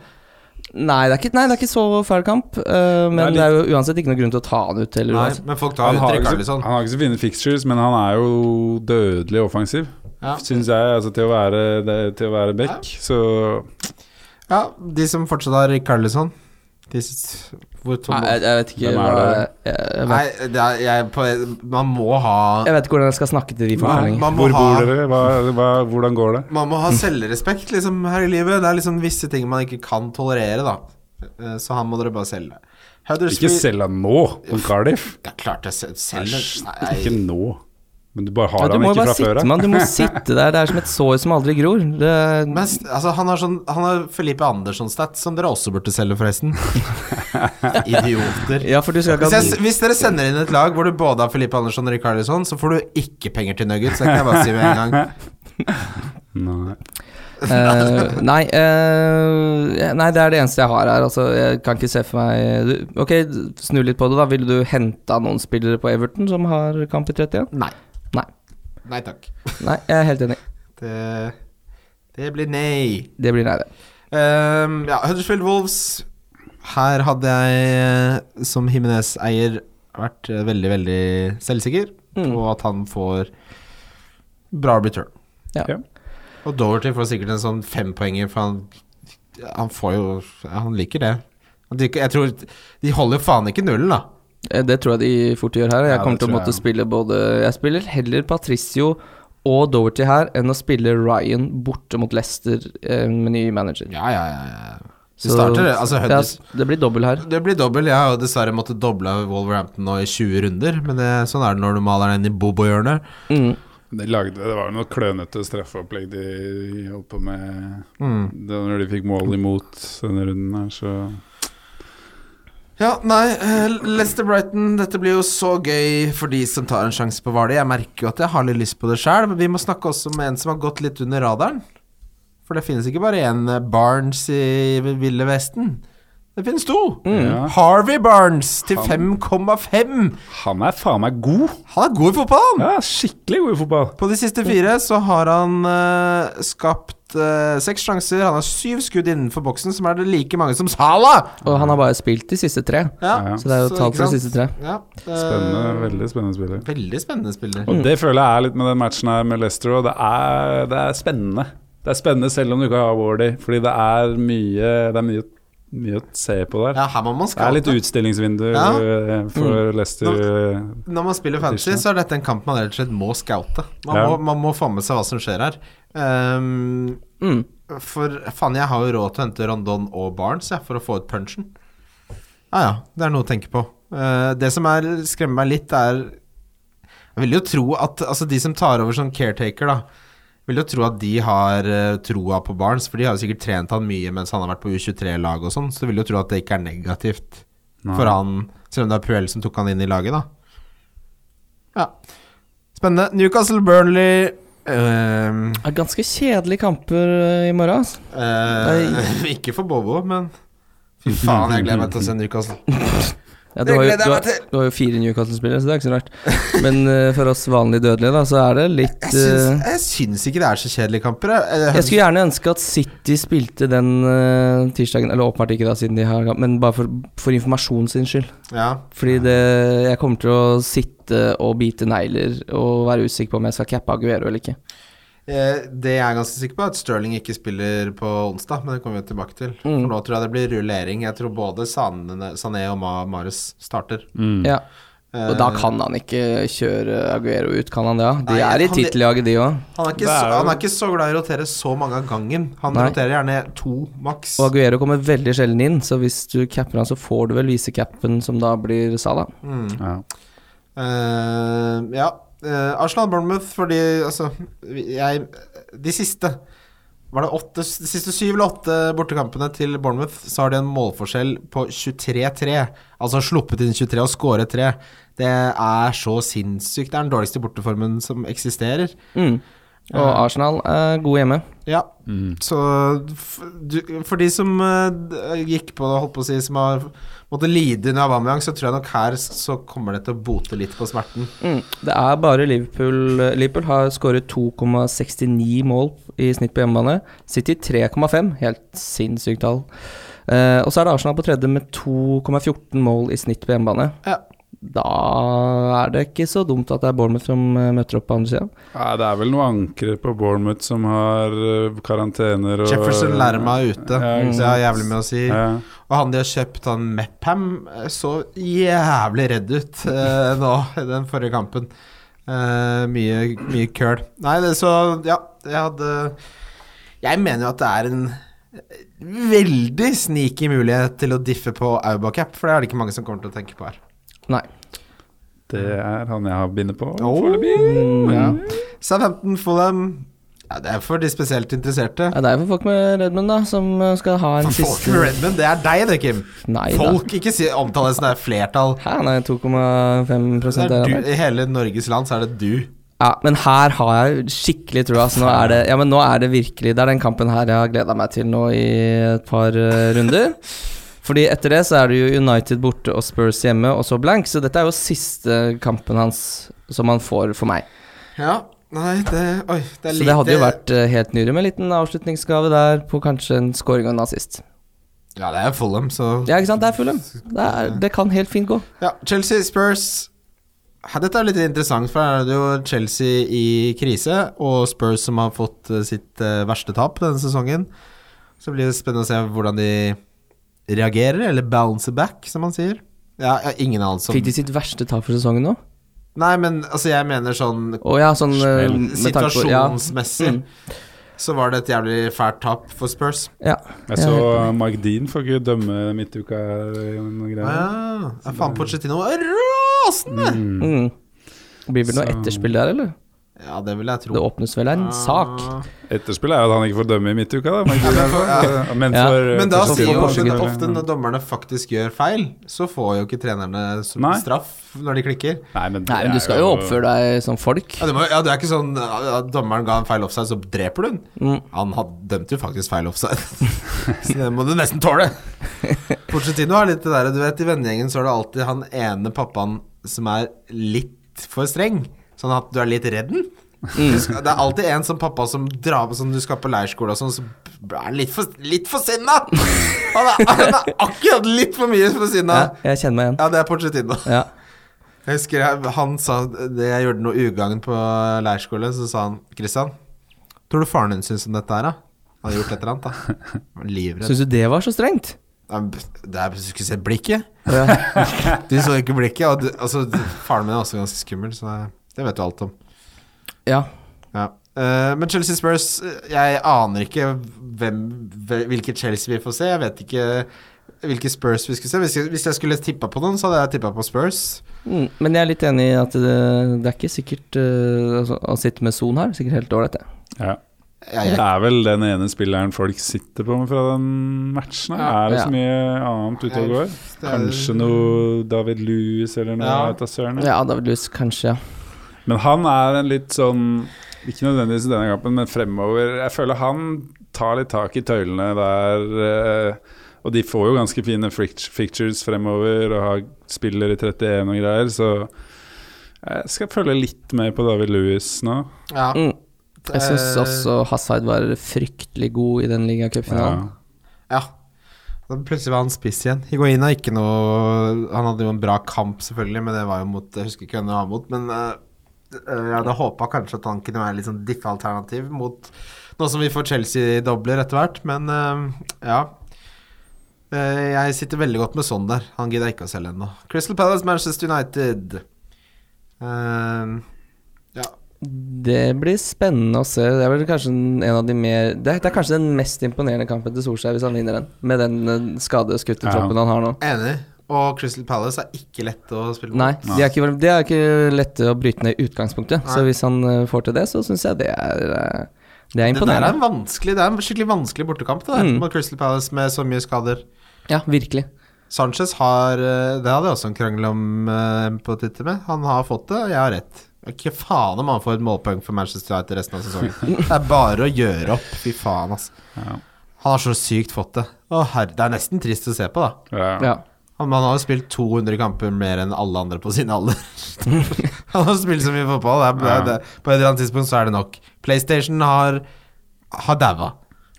Nei, det er ikke, nei, det er ikke så fæl kamp, Uh, men det Det er, er jo uansett ikke noen grunn til å ta han ut. Eller, Nei, uansett. men folk tar Han har, ikke så, han har ikke så fine fixtures, men han er jo dødelig offensiv, Ja. syns jeg, altså, til å være, det, til å være back. Så Ja, de som fortsatt har Rikarlison de, hvor tom, Nei, jeg, jeg vet ikke Hvem er det? jeg, jeg, Nei, vet, det er, jeg, på, man må ha jeg vet ikke hvordan jeg skal snakke til de folk lenger. Man må hvor ha bor dere? Hva, hva, hvordan går det? Man må ha selvrespekt liksom her i livet. Det er liksom visse ting man ikke kan tolerere, da. Eh, Så han må dere bare selge. Ikke Huddersfield selg han nå, på Cardiff. Det er klart jeg sel- selger Æsj, Nei, ikke nå. Men du bare har Ja, må ikke fra før av. Du må [LAUGHS] sitte der. Det er som et sår som aldri gror. Det, Men altså, han har sånn Han har Felipe Andersson-stats som dere også burde selge, forresten. [LAUGHS] Idioter. ja, for du skal ikke Hvis, jeg, hvis dere sender inn et lag hvor du både har Felipe Andersson og Rikarlison, så får du ikke penger til Nuggets. Det kan jeg bare si med en gang. [LAUGHS] Nei. uh, nei, uh, nei, det er det eneste jeg har her. Altså, jeg kan ikke se for meg du- Ok, snu litt på det, da. Ville du henta noen spillere på Everton som har kamp i 31? Nei. Nei. Takk. Nei, jeg er helt enig. Det, det blir nei. Det blir nei, det. Um, ja, Huddersfield Wolves. Her hadde jeg som Himinez-eier vært veldig, veldig selvsikker Mm. på at han får bra return. Ja. Ja. Og Doverty får sikkert en sånn fempoenger, for han, han får jo Han liker det. Jeg tror De holder jo faen ikke nullen, da. Eh, Det tror jeg de fort gjør her. Jeg Ja, kommer til å måtte jeg. spille både Jeg spiller heller Patricio og Doverty her enn å spille Ryan borte mot Leicester eh, med ny manager. Ja, ja, ja. ja. De Så- starter Altså, Ja, det blir dobbel her. Det blir dobbel. Jeg har dessverre måttet doble Wolverhampton nå i 20 runder, men det, sånn er det når du maler den inn i Bobo-hjørnet. Mm. De lagde, det var jo noe klønete straffeopplegg de holdt på med Mm. det, når de fikk mål imot denne runden her, så Ja, nei, Lester Brighton, dette blir jo så gøy for de som tar en sjanse på Hvaler. Jeg merker jo at jeg har litt lyst på det sjøl, men vi må snakke også med en som har gått litt under radaren. For det finnes ikke bare én Barnes i Ville Vesten. Det finnes to. Mm. Harvey Barnes til 5,5. Han er faen meg god! Han er god i fotball! Ja, skikkelig god i fotball. På de siste fire så har han uh, skapt eh, seks sjanser. Han har syv skudd innenfor boksen, som er det like mange som Salah! Og han har bare spilt de siste tre, Ja. så det er jo tall for de siste tre. Ja, eh, Spennende, veldig spennende spiller. Veldig spennende spiller. Og det føler jeg er litt med den matchen her med Leicester òg. Det, er- det er spennende. Det er spennende selv om du ikke har Wardy, fordi det er mye Det er mye, mye å se på der. Ja, her må man Det er litt utstillingsvindu Ja. for for Leicester. Når, Når man spiller fantasy, så er dette en kamp man rett og slett må scoute. Man, Ja. må, man må få med seg hva som skjer her. Ehm, Mm. for faen, jeg har jo råd til å hente Rondon og Barnes jeg, for å få ut punchen. Ja ja, det er noe å tenke på. Eh, det som er, skremmer meg litt, er Jeg vil jo tro at altså, de som tar over som caretaker, da vil jo tro at de har eh, troa på Barnes, for de har jo sikkert trent han mye mens han har vært på U23-lag og sånn, så vil jo tro at det ikke er negativt Nei. for han, selv om det er Puel som tok han inn i laget, da. Ja. Spennende. Newcastle, Burnley Det er ganske kjedelige kamper eh, i morgen. Eh, [LAUGHS] Ikke for Bobo, men fy faen, jeg gleder meg til å se Newcastle. [LAUGHS] Ja, du, har jo, du, har, du har jo fire Newcastle-spillere, så det er ikke så rart. Men uh, for oss vanlige dødelige, da, så er det litt eh, jeg syns ikke det er så kjedelige kamper. jeg. jeg, Jeg skulle gjerne ønske at City spilte den uh, tirsdagen, eller åpenbart ikke da, siden de har kamp, men bare for, for informasjon sin skyld. Ja. Fordi det, jeg kommer til å sitte og bite negler og være usikker på om jeg skal cappe Aguero eller ikke. Eh, Det jeg er ganske sikker på, er at Sterling ikke spiller på onsdag, men det kommer vi tilbake til. Mm. For nå tror jeg det blir rullering. Jeg tror både Sané, og Ma Mares starter. Mm. Ja, Eh, Og da kan han ikke kjøre Aguero ut, kan han det? Ja? De Nei, er i tittellaget, de òg. han, han er ikke så glad i å rotere så mange av gangen. Han Nei. roterer gjerne to maks. Og Aguero kommer veldig sjelden inn, så hvis du capper han, så får du vel visecapen, som da blir Salah. Mm. Ja. Uh, ja. Eh, Arsenal Bournemouth fordi altså jeg De siste Var det åtte De siste syv eller åtte bortekampene til Bournemouth, så har de en målforskjell på 23-3. Altså sluppet inn 23 og skåret 3. Det er så sinnssykt. Det er den dårligste borteformen som eksisterer. Mm. Og Arsenal er gode hjemme. Ja, Mm. så du, for de som eh, gikk på det, holdt på å si, som har måttet lide under Aubameyang, så tror jeg nok her så kommer det til å bote litt på smerten. Mm. Det er bare Liverpool Liverpool har skåret 2,69 mål i snitt på hjemmebane. City 3,5. Helt sinnssykt tall. Uh, og så er det Arsenal på tredje med 2,14 mål i snitt på hjemmebane. Ja. Da er det ikke så dumt at det er Bournemouth som eh, møter opp på andre sida. Ja, det er vel noen ankre på Bournemouth som har eh, karantener og Jefferson Lerma er ute, Ja, så jeg har jævlig med å si. Ja. Og han de har kjøpt, han Mepham, eh, så jævlig redd ut eh, nå i den forrige kampen. Eh, mye, mye køl. Nei, det så Ja, jeg hadde Jeg mener jo at det er en veldig sneaky mulighet til å diffe på Aubacap, for det er det ikke mange som kommer til å tenke på her. Nei. Det er han jeg har bindet på. Oh. foreløpig. Mm. Ja. Southampton, Fulham ja, Det er for de spesielt interesserte. Ja, det er for folk med Redmond, da, som eh, skal ha en For folk med Redmond, det er deg det, Kim. Nei da. Folk, ikke si, omtale det som det er flertall. Hæ, nei, 2,5 Det er der. I hele Norges land så er det du. Ja, men her har jeg skikkelig trua. Så nå er det Ja, men nå er det virkelig Det er den kampen her jeg har gleda meg til nå i et par eh, runder. [LAUGHS] Fordi etter det så er det jo United borte og Spurs hjemme, og så blank. Så dette er jo siste kampen hans som han får for meg. Ja, nei, det Oi, det er Så det hadde jo vært eh, helt nydelig med en liten avslutningsgave der på kanskje en scoring og en assist. Ja, det er Fulham, så Ja, ikke sant. Det er Fulham. Det, er- det kan helt fint gå. Ja, Chelsea, Spurs ja, Dette er litt interessant, for her er det jo Chelsea i krise, og Spurs som har fått eh, sitt eh, verste tap denne sesongen. Så blir det spennende å se hvordan de reagerer, eller bounce back, som man sier. Ja, jeg har ingen anelse om Fikk de sitt verste tap for sesongen nå? Nei, men altså, jeg mener sånn oh, ja, sånn eh, på ja. situasjonsmessig. Mm. Så var det et jævlig fælt tap for Spurs. ja. Jeg så Mark Dean får ikke dømme midtuka eller noe Ja, greier. ja faen, Pochettino er rasende! Mm. Mm. Blir vel noe etterspill der, eller? Ja, det vil jeg tro. Det åpnes vel en sak? Etterspillet Etterspill er jo at han ikke får dømme i midtuka, da. Men-. Men for [LAUGHS] Men da sier jo men ofte når dommerne faktisk gjør feil, så får jo ikke trenerne straff når de klikker. Nei, men, Nei, men du skal jo oppføre deg som folk. Ja, det, må, ja, det er ikke sånn at dommeren ga en feil offside, så dreper du den. Mm. Han had, dømte jo faktisk feil offside, [LAUGHS] så det må du nesten tåle. Pochettino har litt det der, du vet, i vennegjengen så er det alltid han ene pappaen som er litt for streng, sånn at du er litt redd den. Mm. skal, det er alltid en som pappa som drar med sånn du skal på leirskole og sånn, så er han litt for, litt for sinna! [LAUGHS] Han er, han er akkurat litt for mye for sinna. Ja, jeg kjenner meg igjen. Ja, det er Porcetino. Ja. Jeg husker jeg, han sa det Jeg gjorde noe ugagn på leirskole, så sa han Kristian, tror du faren din syns om dette her, da? Han hadde gjort et eller annet, da. Livredd. Syns du det var så strengt? Det er, du skulle se blikket. Ja. [LAUGHS] Du så ikke blikket. Og du, altså, faren min er også ganske skummel, så det, det vet du alt om. ja. Ja. Eh, men Chelsea Spurs Jeg aner ikke hvem, hvil- hvilket Chelsea vi får se. Jeg vet ikke hvilke Spurs vi skulle se. Hvis jeg, hvis jeg skulle tippa på noen, så hadde jeg tippa på Spurs. Mm, men jeg er litt enig i at det, det er ikke sikkert uh, altså, å sitte med Son her. Sikkert helt ålreit, det. Ja. Det er vel den ene spilleren folk sitter på fra den matchen. Ja, Er det Ja. så mye annet ute og går? Kanskje noe David Lewis eller noe Ja. Ja, David Lewis, kanskje. ja. Men han er en litt sånn Ikke nødvendigvis i denne kampen, men fremover. Jeg føler han tar litt tak i tøylene der. eh, Og de får jo ganske fine fictures fremover og har spiller i 31 og greier, så jeg skal følge litt med på David Lewis nå. ja. Mm. Jeg syns Eh, også Hazard var fryktelig god i den ligacupfinalen. Ja. Ja. Plutselig var han spiss igjen. Higuain har ikke noe Han hadde jo en bra kamp, selvfølgelig, men det var jo mot Jeg husker ikke hvem det var mot, men eh, jeg hadde håpa kanskje at han kunne være litt sånn diffe-alternativ mot Nå som vi får Chelsea-dobler etter hvert, men eh, ja. Eh, jeg sitter veldig godt med sånn der. Han gidder ikke å selge ennå. Crystal Palace, Manchester United. Uh, ja. Det blir spennende å se. Det er vel kanskje en en av de mer Det er, det er kanskje den mest imponerende kampen til Solskjær hvis han vinner den, med den skadeskutte troppen Ja. han har nå. Enig. Og Crystal Palace er ikke lett å spille mot. Nei, de er ikke, det er ikke lette å bryte ned i utgangspunktet. Så hvis han eh, får til det, så syns jeg det er eh, Det er Det der er imponerende. en Det er en skikkelig vanskelig bortekamp, det der, Mm. mot Crystal Palace med så mye skader. Ja, virkelig. Sanchez har eh, Det hadde jeg også en krangel om på Twitter med. Han har fått det, og jeg har rett. Ikke faen om han får et målpoeng for Manchester United resten av sesongen. [LAUGHS] Det er bare å gjøre opp. Fy faen, altså. Ja. Han har så sykt fått det. Å, herre, det er nesten trist å se på, da. Ja. Ja. Han, har jo spilt 200 kamper mer enn alle andre på sin alder. [LAUGHS] han har spilt så mye fotball. Det er, det er, det. På et eller annet tidspunkt så er det nok. PlayStation har Har daua.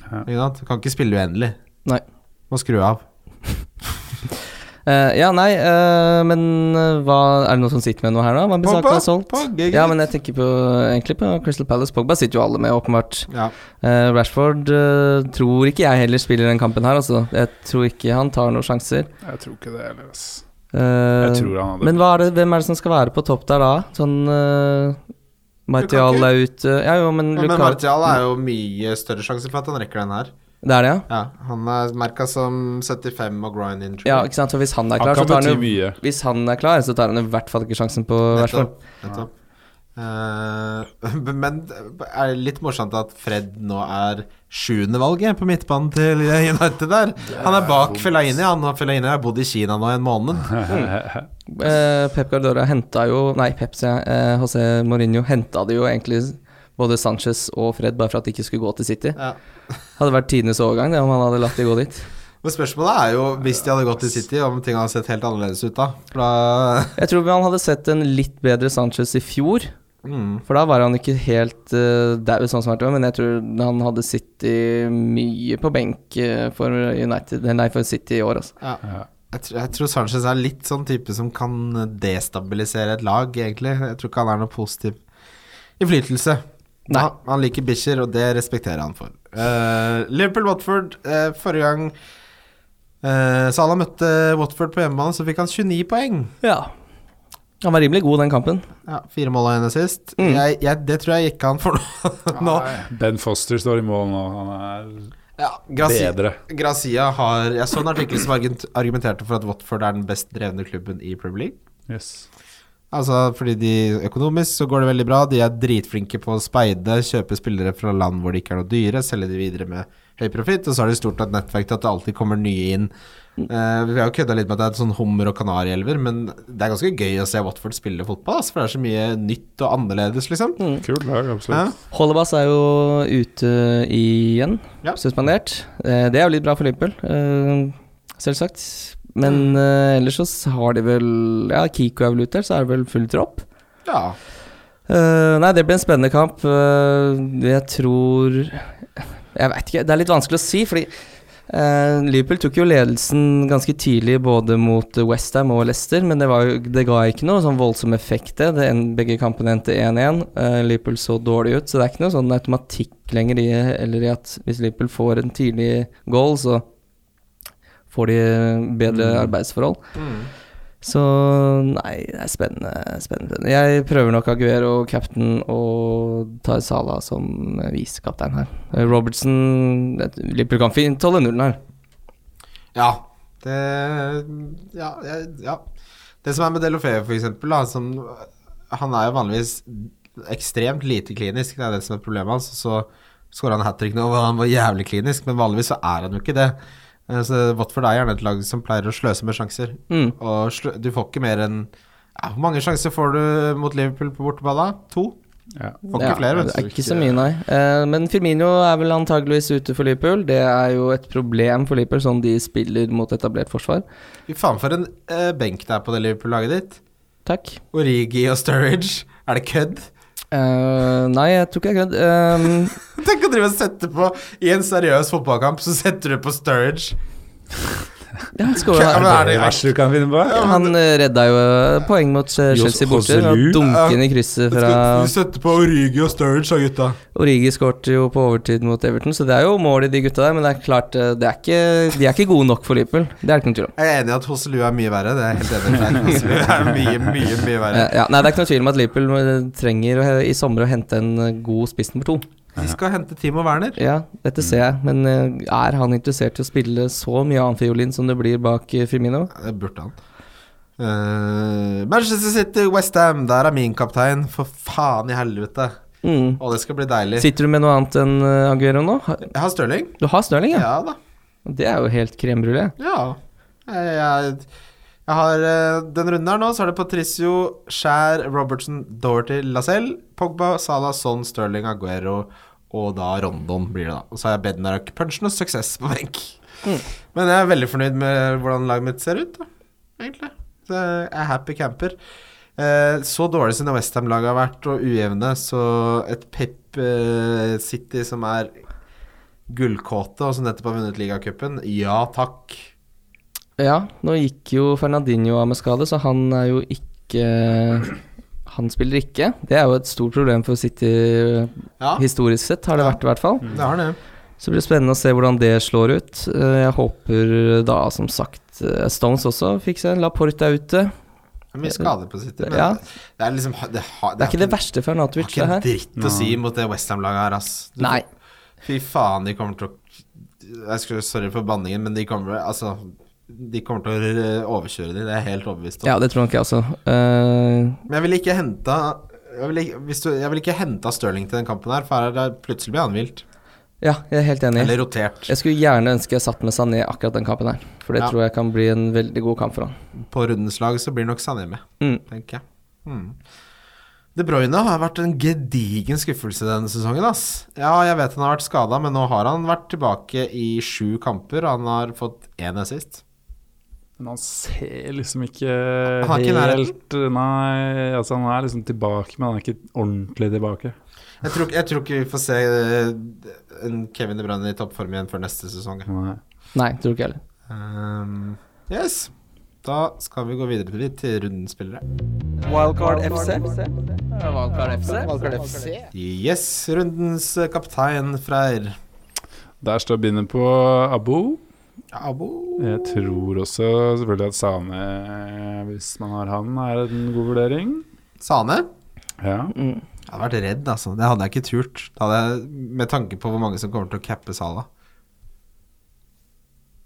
Ja. Du kan ikke spille uendelig. Nei. Må skru av. [LAUGHS] Eh, ja, nei, uh, men eh, hva Er det noen som sitter med noe her, da? Hva med Pogba, saken er solgt? Pogba, Ja, men jeg tenker på, egentlig på Crystal Palace. Pogba sitter jo alle med, åpenbart. Ja. Uh, Rashford tror ikke jeg heller spiller den kampen her, altså. Jeg tror ikke han tar noen sjanser. Jeg tror ikke det heller, ass. Eh, Men hva er det, hvem er det som skal være på topp der da? Sånn uh, Martial er ute Ja jo, men Men Martial er jo mye større sjanse for at han rekker den her. Det er det, ja? Ja, Han er merka som 75 og grind in. Ja, ikke sant. For hvis han er Han klar, så kan tar han jo. Hvis han er klar, så tar han i hvert fall ikke sjansen på. Nettopp. nettopp. Uh, [LAUGHS] men det er litt morsomt at Fred nå er sjuendevalget på midtbanen til United der. Han er bak Fellaini. Han og Fellaini har bodd i Kina nå i en måned. Eh, Pep Guardiola henta jo Nei, Pep, sier jeg. Uh, José Mourinho henta det jo egentlig både Sanchez og Fred bare for at de ikke skulle gå til City. Ja. [LAUGHS] Hadde vært tidenes overgang det om han hadde latt de gå dit. Men spørsmålet er jo, hvis de hadde gått til City, om ting hadde sett helt annerledes ut da. For da [LAUGHS] Jeg tror han hadde sett en litt bedre Sanchez i fjor. mm. For da var han ikke helt uh, daud, sånn som han var, men jeg tror han hadde sittet mye på benk eh, for United Nei, for City i år, altså. ja. Ja. Jeg, tror, jeg tror Sanchez er litt sånn type som kan destabilisere et lag, egentlig. Jeg tror ikke han er noe positiv innflytelse. Nei. Han, han liker bikkjer, og det respekterer han for. Uh, Liverpool-Watford, uh, forrige gang uh, Salah møtte Watford på hjemmebane, så fikk han 29 poeng. Ja. Han var rimelig god den kampen. Ja, Fire mål av henne sist. Mm. Jeg, jeg, det tror jeg gikk han for [LAUGHS] nå. Ben Foster står i mål nå. Han er Ja, Gracia, bedre. Gracia har Jeg så en artikkel som argumenterte for at Watford er den best drevne klubben i Premier League. Yes. Altså fordi de Økonomisk så går det veldig bra. De er dritflinke på å speide, kjøpe spillere fra land hvor de ikke er noe dyre, selge de videre med høy profitt. Og så har de stort nok nettverk til at det alltid kommer nye inn. Uh, vi har jo kødda litt med at det er et sånn hummer- og kanarielver, men det er ganske gøy å se Watford spille fotball, Altså, for det er så mye nytt og annerledes, liksom. Kult lag, Ja. absolutt. Hollebass er jo ute igjen, Ja. suspendert. Eh, det er jo litt bra for Liverpool, eh, selvsagt. Men eh, ellers så har de vel Ja, Kiko er vel ute, så er det vel full tropp. Ja. Uh, nei, det blir en spennende kamp. Uh, jeg tror Jeg veit ikke, det er litt vanskelig å si, fordi Liverpool tok jo ledelsen ganske tidlig både mot Westham og Leicester, men det, var jo, det ga ikke noe sånn voldsom effekt, det. det en, begge kampene endte 1-1. Eh, Liverpool så dårlig ut, så det er ikke noe sånn automatikk lenger i, eller i at hvis Liverpool får en tidlig goal, så får de bedre arbeidsforhold. Så nei, det er spennende, spennende. Jeg prøver nok Aguero captain og tar Salah som visekaptein her. Eh, Robertson det- Liverpool kan fint holde nullen her. Ja. Det Ja. ja. Det som er med Delofeu, for eksempel, da, som Han er jo vanligvis ekstremt lite klinisk, det er det som er problemet hans. Så skåra han hat trick nå, og han var jævlig klinisk, men vanligvis så er han jo ikke det. Eh, Så Watford er gjerne et lag som pleier å sløse med sjanser. Mm. Og slø du får ikke mer enn ja, Hvor mange sjanser får du mot Liverpool på borteball. To? Ja. Får ikke flere, det vet er du. ikke så mye, nei. Eh, men Firmino er vel antageligvis ute for Liverpool. Det er jo et problem for Liverpool, sånn de spiller mot etablert forsvar. Fy faen, for en eh, benk det er på det Liverpool-laget ditt. Takk. Origi og Sturridge. Er det kødd? Eh, nei, jeg tror ikke jeg kødd. Um, [LAUGHS] Tenk å drive og sette på I en seriøs fotballkamp, så setter du på Sturridge. Ja, skål, Ja, men er det- Det verste du kan finne på? Han eh, redda jo eh, poeng mot eh, Chelsea borte. Dunken i krysset fra Du setter på Origi og Sturridge og gutta. Origi skårte jo på overtid mot Everton, så det er jo mål i de gutta der. Men det er klart, det er ikke, de er ikke gode nok for Liverpool. Det er det ikke noen tvil om. Jeg er enig i at Hosselu er mye verre. Det er helt enig i. [LAUGHS] Er mye, mye, mye verre. Ja, nei, det er ikke noen tvil om at Liverpool trenger å, i sommer å hente en god spiss nummer to. De skal hente Timo Werner. Ja, dette ser jeg, men eh, er han interessert i å spille så mye annen fiolin som det blir bak eh, Firmino? Ja, Det burde han. Uh, Manchester City, Westham. Der er min kaptein. For faen i helvete. Mm. Og det skal bli deilig. Sitter du med noe annet enn Aguero nå? Jeg har Stirling. Du har Stirling, ja? Ja da. Det er jo helt crème brulé. Ja. Jeg, jeg, jeg har Den runden her nå, så er det Patricio, Skjær, Robertson, Doherty, Lacelle, Pogba, Salah, Son, Stirling, Aguero og da Rondon blir det, da. Og så har jeg Bednarak, Punchen og suksess på benk. Mm. Men jeg er veldig fornøyd med hvordan laget mitt ser ut, da, egentlig. Så jeg er happy camper. Eh, så dårlig som Westham-laget har vært, og ujevne, så et Pep eh, City som er gullkåte, og som nettopp har vunnet ligacupen, ja takk. Ja, nå gikk jo Fernandinho av med skade, så han er jo ikke Han spiller ikke. Det er jo et stort problem for City Ja, historisk sett, har det Ja. vært i hvert fall. det har det. Så blir det spennende å se hvordan det slår ut. Eh, Jeg håper da, som sagt eh, Stones også fikk seg en Laporte er ute. Det er mye skader på City, men Ja. det er liksom Det, har, Det er ikke det verste for Det her. har ikke en dritt å si mot det Westham-laget her, ass. Du- Nei. Fy faen, de kommer til å jeg skulle, Sorry for banningen, men de kommer Altså De kommer til å overkjøre dem, det er jeg helt overbevist om. Ja, det tror nok jeg også. Uh... Men jeg ville ikke henta jeg ville ikke, hvis du, jeg ville ikke henta Stirling til den kampen her, for her er plutselig blir han vilt. ja, jeg er helt enig. Eller rotert. Jeg skulle gjerne ønske jeg satt med Sané akkurat den kampen her. For det Ja. tror jeg kan bli en veldig god kamp for han. På rundens lag så blir nok Sané med, Mm. tenker jeg. Mm. De Bruyne har vært en gedigen skuffelse denne sesongen. ass Ja, jeg vet han har vært skada, men nå har han vært tilbake i sju kamper, og han har fått én assist. Men han ser liksom ikke Han ikke helt Nei, altså han er liksom tilbake, men han er ikke ordentlig tilbake. Jeg tror, jeg tror ikke vi får se eh, en Kevin De Bruyne i toppform igjen før neste sesong. Nei. Nei, tror ikke heller. Um, yes. Da skal vi gå videre til, til rundens spillere. Wildcard FC. Wildcard FC. Yes, rundens kaptein Freyr. Der står bindet på Abo. Abo. Jeg tror også selvfølgelig at Sane, hvis man har han, er en god vurdering. Sane? Ja. Mm. Jeg hadde vært redd, altså. Det hadde jeg ikke turt. Da hadde jeg, med tanke på hvor mange som kommer til å cappe Sala.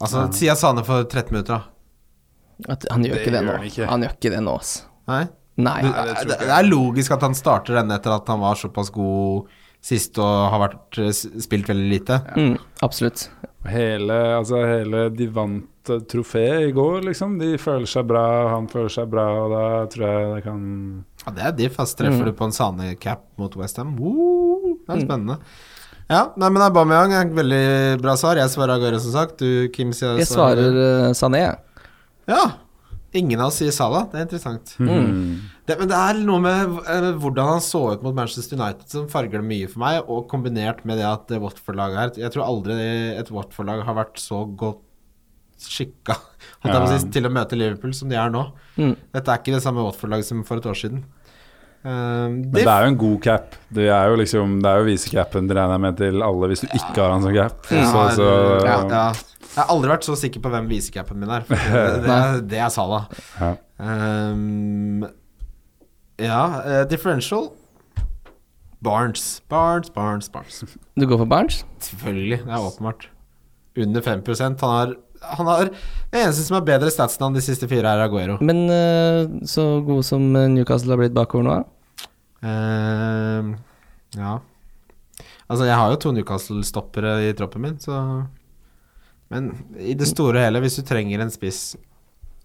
Altså, Ja. si at Sane får 13 minutter, da. At, han gjør Det ikke det gjør nå. han ikke. Han gjør ikke det nå, altså. Nei? Nei. Det, det det, det er logisk at han starter denne etter at han var såpass god sist og har vært, eh, spilt veldig lite. Mm, absolutt. Hele, altså hele De vant trofeet i går, liksom. De føler seg bra, han føler seg bra, og da tror jeg det kan Ja, det er diff. ass. Treffer Mm. du på en Sane-cap mot Westham, det er spennende. Ja, nei, men Aubameyang er et veldig bra svar. Jeg svarer Aguero, som sagt. Du, Kim, sier Jeg svarer uh, Sané. jeg. Ja. Ingen av oss sier Salah. Det er interessant. Mm. Det, men det er noe med eh, hvordan han så ut mot Manchester United som farger det mye for meg, og kombinert med det at det Watford-laget her Jeg tror aldri et Watford-lag har vært så godt skikka [LAUGHS] si, Ja. til å møte Liverpool som de er nå. Mm. Dette er ikke det samme Watford-laget som for et år siden. Um, Men det er jo en god cap. Det er jo liksom Det er jo visecapen regner jeg med til alle hvis du ikke har han som cap. Ja, Så, så ja, ja. Jeg har aldri vært så sikker på hvem visecapen min er. Det, [LAUGHS] det, er, det er Salah. Ja. Um, ja, eh, differential Barnes. Barnes, Barnes, Barnes. Du går for Barnes? Selvfølgelig, det er åpenbart. Under 5% Han har, han har Det eneste som har bedre stats enn de siste fire, er Aguero. Men uh, så god som Newcastle har blitt bakover nå? Ehm, ja. Altså, jeg har jo to Newcastle-stoppere i troppen min, så Men i det store og hele, hvis du trenger en spiss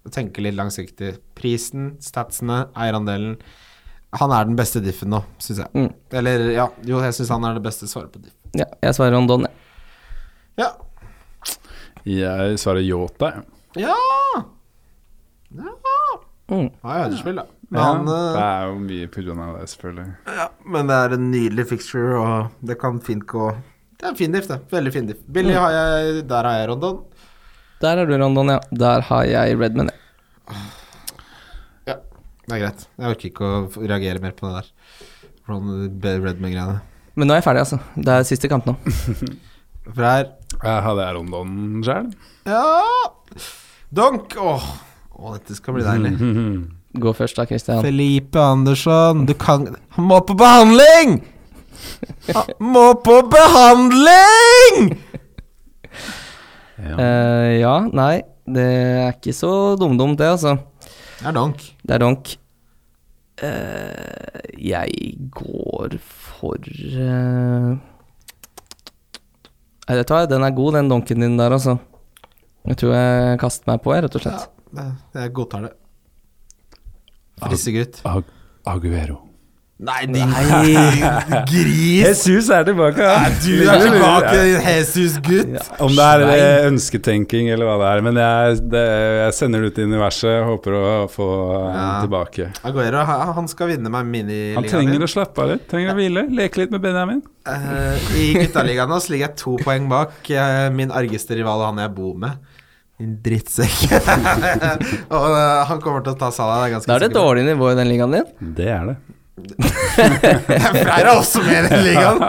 og tenker litt langsiktig Prisen, statsene, eierandelen Han er den beste diffen nå, syns jeg. Mm. Eller, ja, jo, jeg syns han er det beste svaret på diff. Ja, jeg svarer Rondon, jeg. Ja. Jeg svarer Yota. Ja! ja. Mm. Han er Huddersfield, da. Men, Ja, det er jo mye av det, selvfølgelig. ja, men det er en nydelig fixture, og det kan fint gå Det er fin diff, det. Veldig fin diff. Billy har jeg Der har jeg Rondon. Der er du Rondon, ja. Der har jeg Redman, Ja, Det er greit. Jeg orker ikke å reagere mer på det der. Redman-greiene. Men nå er jeg ferdig, altså. Det er siste kamp nå. [LAUGHS] For her hadde jeg Rondon sjøl. Ja! Donk! Åh, Åh dette skal bli deilig. [LAUGHS] Gå først, da, Christian. Felipe Andersson, du kan Han må på behandling! Han må på behandling! Ja. [LAUGHS] Eh, ja, nei. Det er ikke så dumdumt, det, altså. Det er donk. Det er donk. Eh, jeg går for uh... Nei, vet hva, den er god, den donken din der, altså. Jeg tror jeg kaster meg på, jeg, rett og slett. Ja, jeg godtar det. Frisegutt. Ag Aguero. Nei, din [LAUGHS] gris! Jesus er tilbake. Du er tilbake, Jesus-gutt. Om det er Nei. ønsketenking eller hva det er. Men jeg, det, jeg sender det ut i universet. Håper å få eh, Ja. tilbake. Aguero, han skal vinne meg miniligaen. Han trenger å slappe av litt. Trenger å hvile. Leke litt med Benjamin. Uh, I guttaligaen nå ligger jeg to poeng bak uh, min argeste rival, han jeg bor med. Din drittsekk. [LAUGHS] og uh, han kommer til å ta Salah. Det er jeg ganske Da er det et dårlig nivå i den ligaen din. Det er det. For av er også med i den ligaen.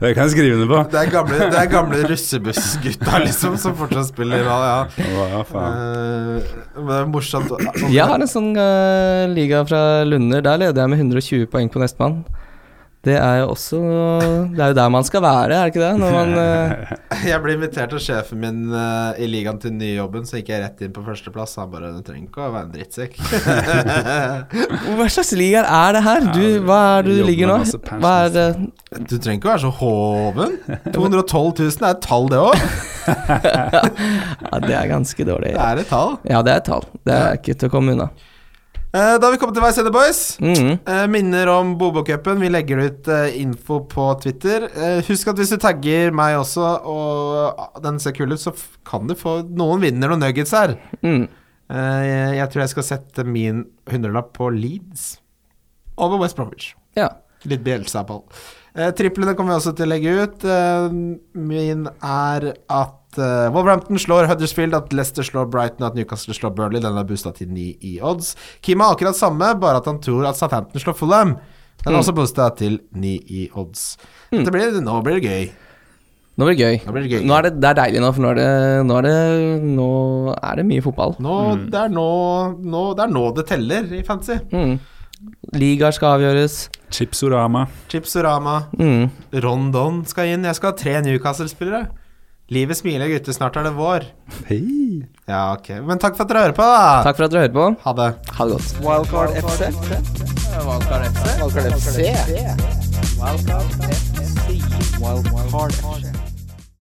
Det kan jeg skrive under på. Det er gamle, det er gamle russebussgutta, liksom, som fortsatt spiller. Ja, ja. Faen. Eh, men det er morsomt. Jeg har en sånn uh, liga fra Lunder. Der leder jeg med 120 poeng på nestemann. Det er jo også Det er jo der man skal være, er det ikke det? Når man uh... [LAUGHS] Jeg ble invitert av sjefen min uh, i ligaen til den nye jobben, så gikk jeg rett inn på førsteplass. Han bare 'Du trenger ikke å være en drittsekk'. [LAUGHS] Hva slags ligaer er det her? Du, hva er det du ligger nå? Hva er det Du trenger ikke å være så hoven. [LAUGHS] 212 000 er et tall, det òg. Ja, det er ganske dårlig. Det er et tall. Ja, det er et tall. Det er ikke til å komme unna. Eh, Da har vi kommet til veis ende, boys. Mm. Eh, minner om Bobo-cupen. Vi legger ut eh, info på Twitter. Husk at hvis du tagger meg også, og den ser kul ut, så kan du få Noen vinner noen nuggets her. Mm. Jeg, tror jeg skal sette min hundrelapp på Leeds over West Bromwich. Ja. Litt Bielsa-ball. Eh, triplene kommer vi også til å legge ut. Min er at eh, Wolverhampton slår Huddersfield, at Leicester slår Brighton, at Newcastle slår Burnley. Den er boosta til 9 i odds. Kim har akkurat samme, bare at han tror at Southampton slår Fulham. Den er Mm. også boosta til 9 i odds. Dette blir, nå blir det gøy. Nå blir det gøy. Nå blir det gøy. Nå er det, det er deilig nå, for nå er det Nå er det, nå er det mye fotball. Nå, det, er nå, nå, det er nå det teller i fantasy. Mm. Ligaer skal avgjøres. Chipsorama. Chipsorama, Mm. Rondon skal inn. Jeg skal ha tre Newcastle-spillere. Livet smiler, gutter. Snart er det vår. Hei. Ja, ok. Men takk for at dere hører på, da. Takk for at dere hører på. Ha det. Ha det godt. Wildcard FC. Wildcard FC. Wildcard FC. Wildcard FC. Wildcard FC.